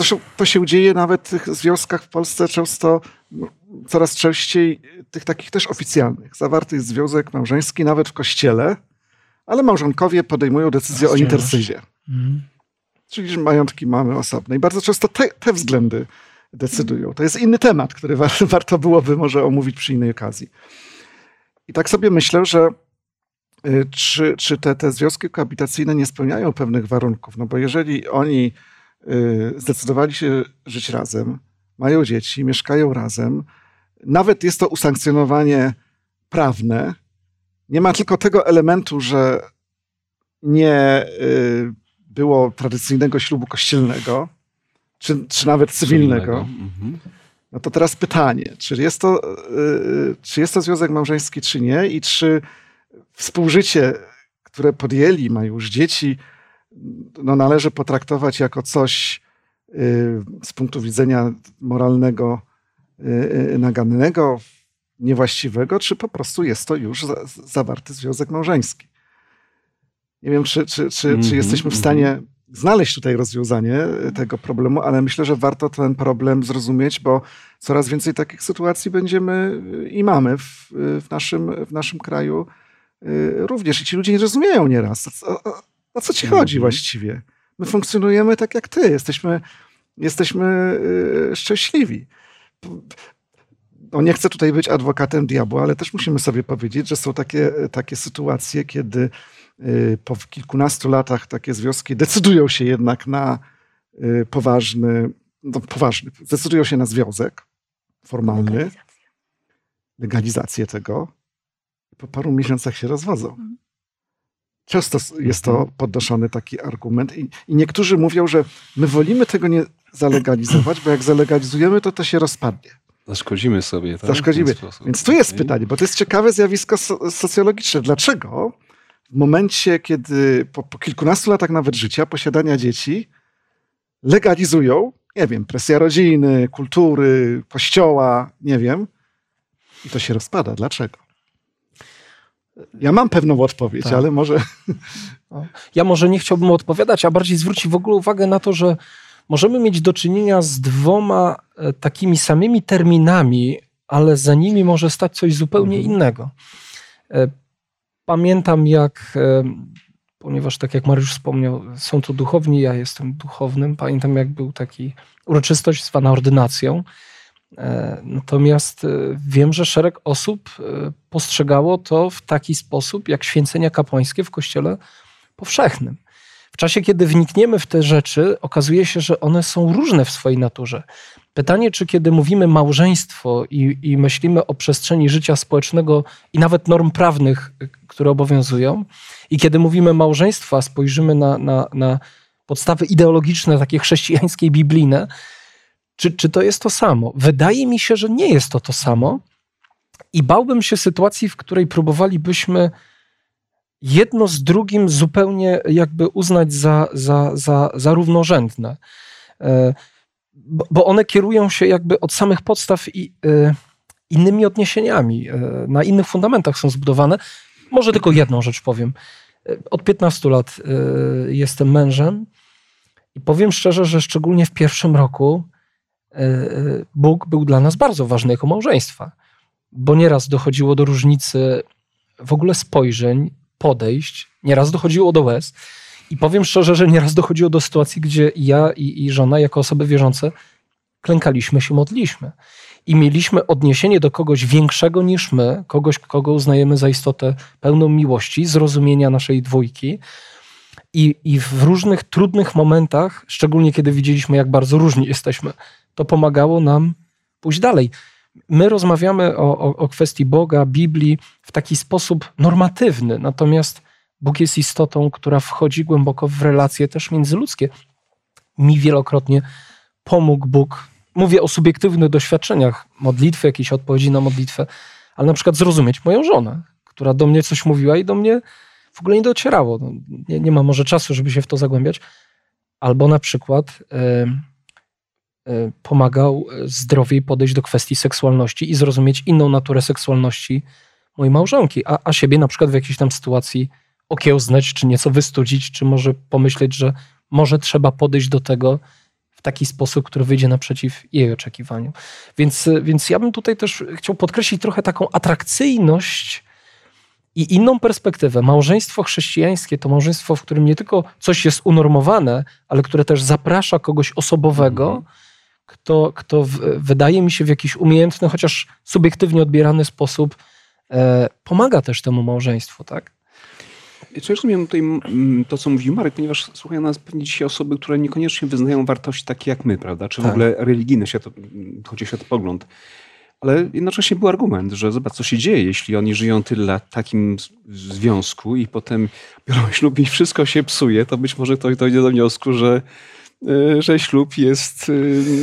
Zresztą to się dzieje nawet w tych związkach w Polsce często, no, coraz częściej tych takich też oficjalnych. Zawarty jest związek małżeński nawet w kościele, ale małżonkowie podejmują decyzję o intercyzie. Mhm. Czyli że majątki mamy osobne. I bardzo często te, te względy decydują. To jest inny temat, który warto byłoby może omówić przy innej okazji. I tak sobie myślę, że y, czy, czy te, te związki koabitacyjne nie spełniają pewnych warunków? No bo jeżeli oni zdecydowali się żyć razem, mają dzieci, mieszkają razem, nawet jest to usankcjonowanie prawne, nie ma tylko tego elementu, że nie y, było tradycyjnego ślubu kościelnego, czy, czy nawet cywilnego. Mhm. No to teraz pytanie, czy jest, to, y, czy jest to związek małżeński, czy nie, i czy współżycie, które podjęli, mają już dzieci, no należy potraktować jako coś y, z punktu widzenia moralnego nagannego, niewłaściwego, czy po prostu jest to już zawarty związek małżeński. Nie wiem, czy, czy, czy, mm -hmm, czy jesteśmy w mhm. stanie znaleźć tutaj rozwiązanie tego problemu, ale myślę, że warto ten problem zrozumieć, bo coraz więcej takich sytuacji będziemy i mamy w, w, naszym, w naszym kraju y, również. I ci ludzie nie rozumieją nieraz, o, o, o co ci -hmm. chodzi właściwie. My funkcjonujemy tak jak ty, jesteśmy, jesteśmy y, szczęśliwi no nie chcę tutaj być adwokatem diabła, ale też musimy sobie powiedzieć, że są takie, takie sytuacje, kiedy y, po kilkunastu latach takie związki decydują się jednak na y, poważny, no poważny, decydują się na związek formalny, legalizację, legalizację tego. Po paru miesiącach się rozwodzą. Mhm. Często jest to mhm. podnoszony taki argument i, i niektórzy mówią, że my wolimy tego nie zalegalizować, bo jak zalegalizujemy, to to się rozpadnie. Zaszkodzimy sobie, tak? Zaszkodzimy. Więc tu jest pytanie, bo to jest ciekawe zjawisko socjologiczne. Dlaczego w momencie, kiedy po, po kilkunastu latach nawet życia, posiadania dzieci, legalizują, nie wiem, presja rodziny, kultury, kościoła, nie wiem, i to się rozpada. Dlaczego? Ja mam pewną odpowiedź, tak. ale może. Ja może nie chciałbym odpowiadać, a bardziej zwrócić w ogóle uwagę na to, że możemy mieć do czynienia z dwoma e, takimi samymi terminami, ale za nimi może stać coś zupełnie mhm. innego. E, pamiętam, jak, e, ponieważ tak jak Mariusz wspomniał, są to duchowni, ja jestem duchownym. Pamiętam, jak był taki uroczystość zwana ordynacją. Natomiast wiem, że szereg osób postrzegało to w taki sposób, jak święcenia kapłańskie w kościele powszechnym. W czasie, kiedy wnikniemy w te rzeczy, okazuje się, że one są różne w swojej naturze. Pytanie, czy kiedy mówimy małżeństwo i, i myślimy o przestrzeni życia społecznego i nawet norm prawnych, które obowiązują, i kiedy mówimy małżeństwo, a spojrzymy na, na, na podstawy ideologiczne, takie chrześcijańskie biblijne, czy, czy to jest to samo? Wydaje mi się, że nie jest to to samo. I bałbym się sytuacji, w której próbowalibyśmy jedno z drugim zupełnie jakby uznać za, za, za, za równorzędne. E, bo one kierują się jakby od samych podstaw i e, innymi odniesieniami, e, na innych fundamentach są zbudowane. Może tylko jedną rzecz powiem. Od 15 lat jestem mężem i powiem szczerze, że szczególnie w pierwszym roku Bóg był dla nas bardzo ważny jako małżeństwa, bo nieraz dochodziło do różnicy w ogóle spojrzeń, podejść. Nieraz dochodziło do łez. I powiem szczerze, że nieraz dochodziło do sytuacji, gdzie ja i, i żona, jako osoby wierzące, klękaliśmy się, modliśmy. I mieliśmy odniesienie do kogoś większego niż my, kogoś, kogo uznajemy za istotę pełną miłości, zrozumienia naszej dwójki. I, I w różnych trudnych momentach, szczególnie kiedy widzieliśmy, jak bardzo różni jesteśmy, to pomagało nam pójść dalej. My rozmawiamy o, o, o kwestii Boga, Biblii w taki sposób normatywny, natomiast Bóg jest istotą, która wchodzi głęboko w relacje też międzyludzkie. Mi wielokrotnie pomógł Bóg. Mówię o subiektywnych doświadczeniach modlitwy, jakiejś odpowiedzi na modlitwę, ale na przykład zrozumieć moją żonę, która do mnie coś mówiła i do mnie w ogóle nie docierało. No, nie, nie ma może czasu, żeby się w to zagłębiać. Albo na przykład pomagał zdrowiej podejść do kwestii seksualności i zrozumieć inną naturę seksualności mojej małżonki, a, a siebie na przykład w jakiejś tam sytuacji okiełznać, czy nieco wystudzić, czy może pomyśleć, że może trzeba podejść do tego w taki sposób, który wyjdzie naprzeciw jej oczekiwaniu. Więc, więc ja bym tutaj też chciał podkreślić trochę taką atrakcyjność i inną perspektywę. Małżeństwo chrześcijańskie to małżeństwo, w którym nie tylko coś jest unormowane, ale które też zaprasza kogoś osobowego, -hmm. Kto, kto w, wydaje mi się w jakiś umiejętny, chociaż subiektywnie odbierany sposób e, pomaga też temu małżeństwu, tak? Czy rozumiem tutaj to, co mówił Marek, ponieważ słuchają nas pewnie dzisiaj osoby, które niekoniecznie wyznają wartości takie jak my, prawda? Czy w tak. ogóle religijny świat, chodzi o światopogląd. Ale jednocześnie był argument, że zobacz, co się dzieje, jeśli oni żyją tyle lat w takim związku i potem biorą ślub i wszystko się psuje, to być może ktoś dojdzie do wniosku, że że ślub jest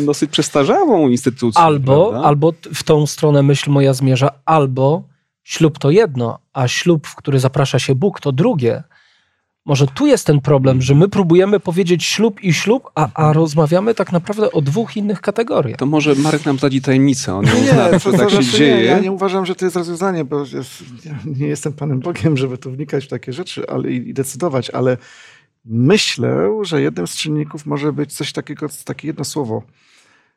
e, dosyć przestarzałą instytucją. Albo, albo w tą stronę myśl moja zmierza, albo ślub to jedno, a ślub, w który zaprasza się Bóg, to drugie. Może tu jest ten problem, że my próbujemy powiedzieć ślub i ślub, a, a rozmawiamy tak naprawdę o dwóch innych kategoriach. To może Marek nam zdradzi tajemnicę. On nie, zna, to, tak się znaczy, dzieje. Nie, ja nie uważam, że to jest rozwiązanie, bo jest, nie jestem Panem Bogiem, żeby tu wnikać w takie rzeczy ale, i, i decydować, ale myślę, że jednym z czynników może być coś takiego, takie jedno słowo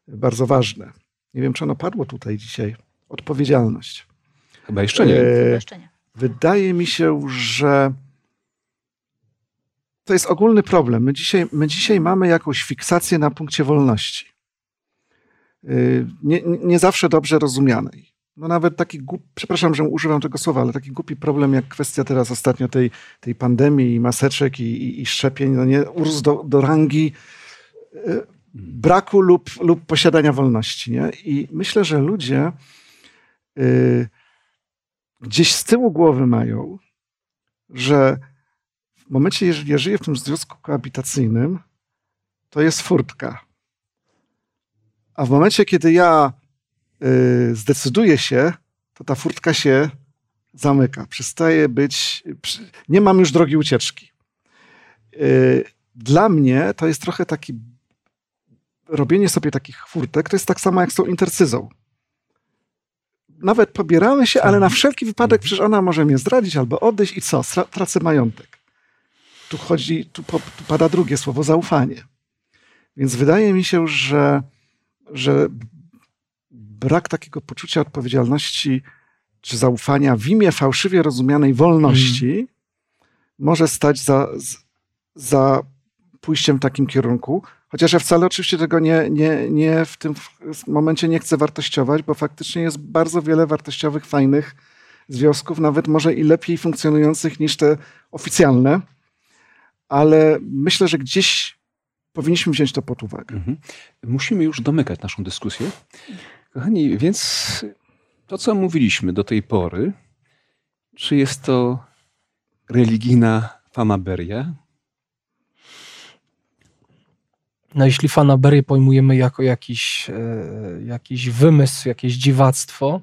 bardzo ważne. Nie wiem, czy ono padło tutaj dzisiaj. Odpowiedzialność. Chyba jeszcze nie. E, jeszcze nie. Wydaje mi się, że to jest ogólny problem. My dzisiaj, my dzisiaj mamy jakąś fiksację na punkcie wolności. E, nie, nie zawsze dobrze rozumianej. No nawet taki głupi, przepraszam, że używam tego słowa, ale taki głupi problem jak kwestia teraz ostatnio tej, tej pandemii i maseczek i, i, i szczepień, no nie, urósł do, do rangi e, braku lub, lub posiadania wolności. Nie? I myślę, że ludzie gdzieś z tyłu głowy mają, że w momencie, jeżeli ja żyję w tym związku koabitacyjnym, to jest furtka. A w momencie, kiedy ja y, zdecyduję się, to ta furtka się zamyka. Przestaje być, nie mam już drogi ucieczki. Y, dla mnie to jest trochę taki robienie sobie takich furtek, to jest tak samo jak z tą intercyzą nawet pobieramy się, ale na mhm. wszelki wypadek mhm. przecież ona może mnie zdradzić albo odejść i co? Tracę majątek. Tu chodzi, tu, tu pada drugie słowo, zaufanie. Więc wydaje mi się, że, że brak takiego poczucia odpowiedzialności czy zaufania w imię fałszywie rozumianej wolności mm. może stać za, za pójściem w takim kierunku, Chociaż ja wcale oczywiście tego nie, nie, nie w tym momencie nie chcę wartościować, bo faktycznie jest bardzo wiele wartościowych, fajnych związków, nawet może i lepiej funkcjonujących niż te oficjalne, ale myślę, że gdzieś powinniśmy wziąć to pod uwagę. Mhm. Musimy już domykać naszą dyskusję. Kochani, więc to, co mówiliśmy do tej pory, czy jest to religijna fanaberia, no jeśli fanaberię pojmujemy jako jakiś, e, jakiś wymysł, jakieś dziwactwo,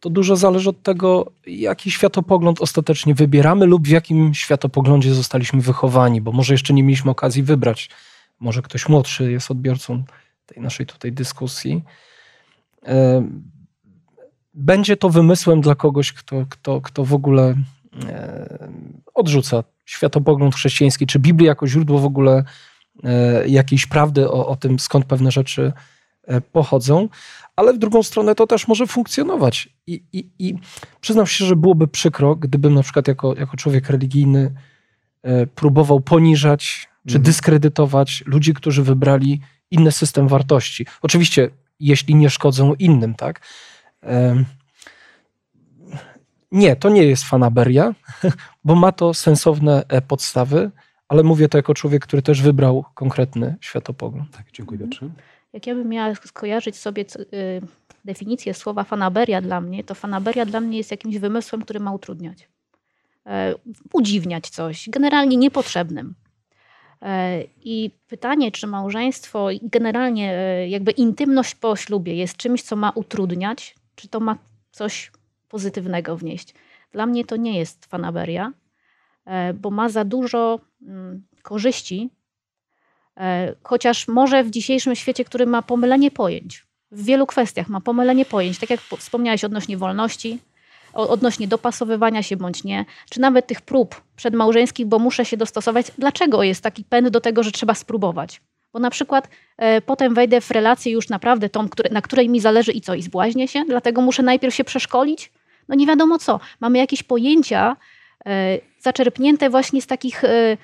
to dużo zależy od tego, jaki światopogląd ostatecznie wybieramy lub w jakim światopoglądzie zostaliśmy wychowani, bo może jeszcze nie mieliśmy okazji wybrać. Może ktoś młodszy jest odbiorcą tej naszej tutaj dyskusji. E, będzie to wymysłem dla kogoś, kto, kto, kto w ogóle e, odrzuca światopogląd chrześcijański, czy Biblię jako źródło w ogóle E, jakiejś prawdy o, o tym, skąd pewne rzeczy pochodzą, ale w drugą stronę to też może funkcjonować. I, i, i przyznam się, że byłoby przykro, gdybym na przykład jako, jako człowiek religijny próbował poniżać czy mhm. dyskredytować ludzi, którzy wybrali inny system wartości. Oczywiście, jeśli nie szkodzą innym, tak? Nie, to nie jest fanaberia, bo ma to sensowne podstawy ale mówię to jako człowiek, który też wybrał konkretny światopogląd. Tak, dziękuję Piotrze. Jak ja bym miała skojarzyć sobie co- y, definicję słowa fanaberia dla mnie, to fanaberia dla mnie jest jakimś wymysłem, który ma utrudniać. E, udziwniać coś, generalnie niepotrzebnym. E, I pytanie, czy małżeństwo i generalnie e, jakby intymność po ślubie jest czymś, co ma utrudniać, czy to ma coś pozytywnego wnieść. Dla mnie to nie jest fanaberia, e, bo ma za dużo mm, korzyści, chociaż może w dzisiejszym świecie, który ma pomylenie pojęć, w wielu kwestiach ma pomylenie pojęć, tak jak po- wspomniałeś odnośnie wolności, odnośnie dopasowywania się bądź nie, czy nawet tych prób przedmałżeńskich, bo muszę się dostosować. Dlaczego jest taki pęd do tego, że trzeba spróbować? Bo na przykład e, potem wejdę w relację już naprawdę tą, które, na której mi zależy i co, i zbłaźnię się, dlatego muszę najpierw się przeszkolić? No nie wiadomo co. Mamy jakieś pojęcia e, zaczerpnięte właśnie z takich e,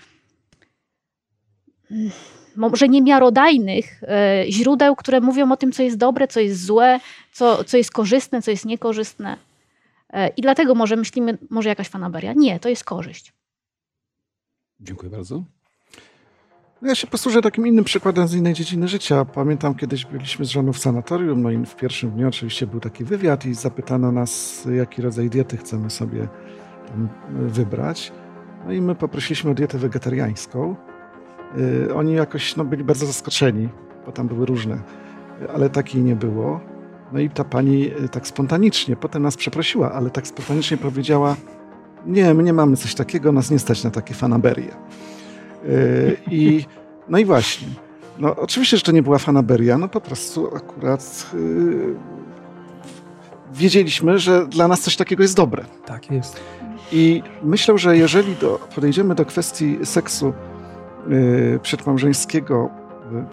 może niemiarodajnych e, źródeł, które mówią o tym, co jest dobre, co jest złe, co, co jest korzystne, co jest niekorzystne. E, I dlatego może myślimy, może jakaś fanaberia. Nie, to jest korzyść. Dziękuję bardzo. No Ja się posłużę takim innym przykładem z innej dziedziny życia. Pamiętam, kiedyś byliśmy z żoną w sanatorium, no i w pierwszym dniu oczywiście był taki wywiad i zapytano nas, jaki rodzaj diety chcemy sobie tam wybrać. No i my poprosiliśmy o dietę wegetariańską. Yy, oni jakoś no, byli bardzo zaskoczeni, bo tam były różne, ale takiej nie było. No i ta pani y, tak spontanicznie, potem nas przeprosiła, ale tak spontanicznie powiedziała, nie, my nie mamy coś takiego, nas nie stać na takie fanaberie. Yy, I, no i właśnie. No, oczywiście, że to nie była fanaberia, no po prostu akurat yy, wiedzieliśmy, że dla nas coś takiego jest dobre. Tak jest. I myślę, że jeżeli do, podejdziemy do kwestii seksu yy, przedmałżeńskiego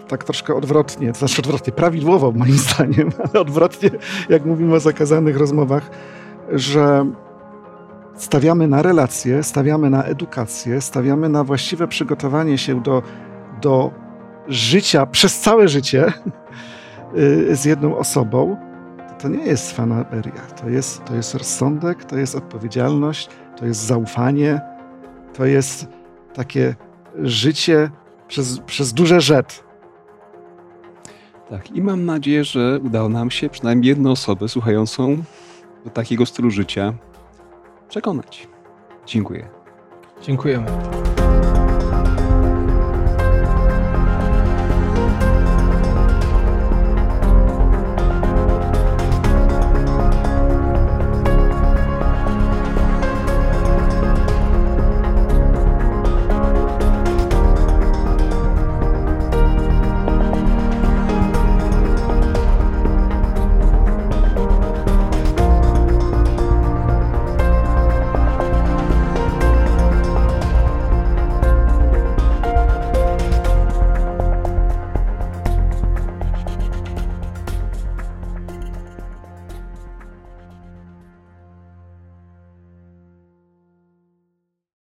tak troszkę odwrotnie, to znaczy odwrotnie, prawidłowo moim zdaniem, ale odwrotnie, jak mówimy o zakazanych rozmowach, że stawiamy na relacje, stawiamy na edukację, stawiamy na właściwe przygotowanie się do, do życia przez całe życie yy, z jedną osobą, to nie jest fanaberia. To jest, to jest rozsądek, to jest odpowiedzialność, to jest zaufanie, to jest takie życie przez, przez duże rzet. Tak, i mam nadzieję, że udało nam się przynajmniej jedną osobę słuchającą do takiego stylu życia przekonać. Dziękuję. Dziękujemy.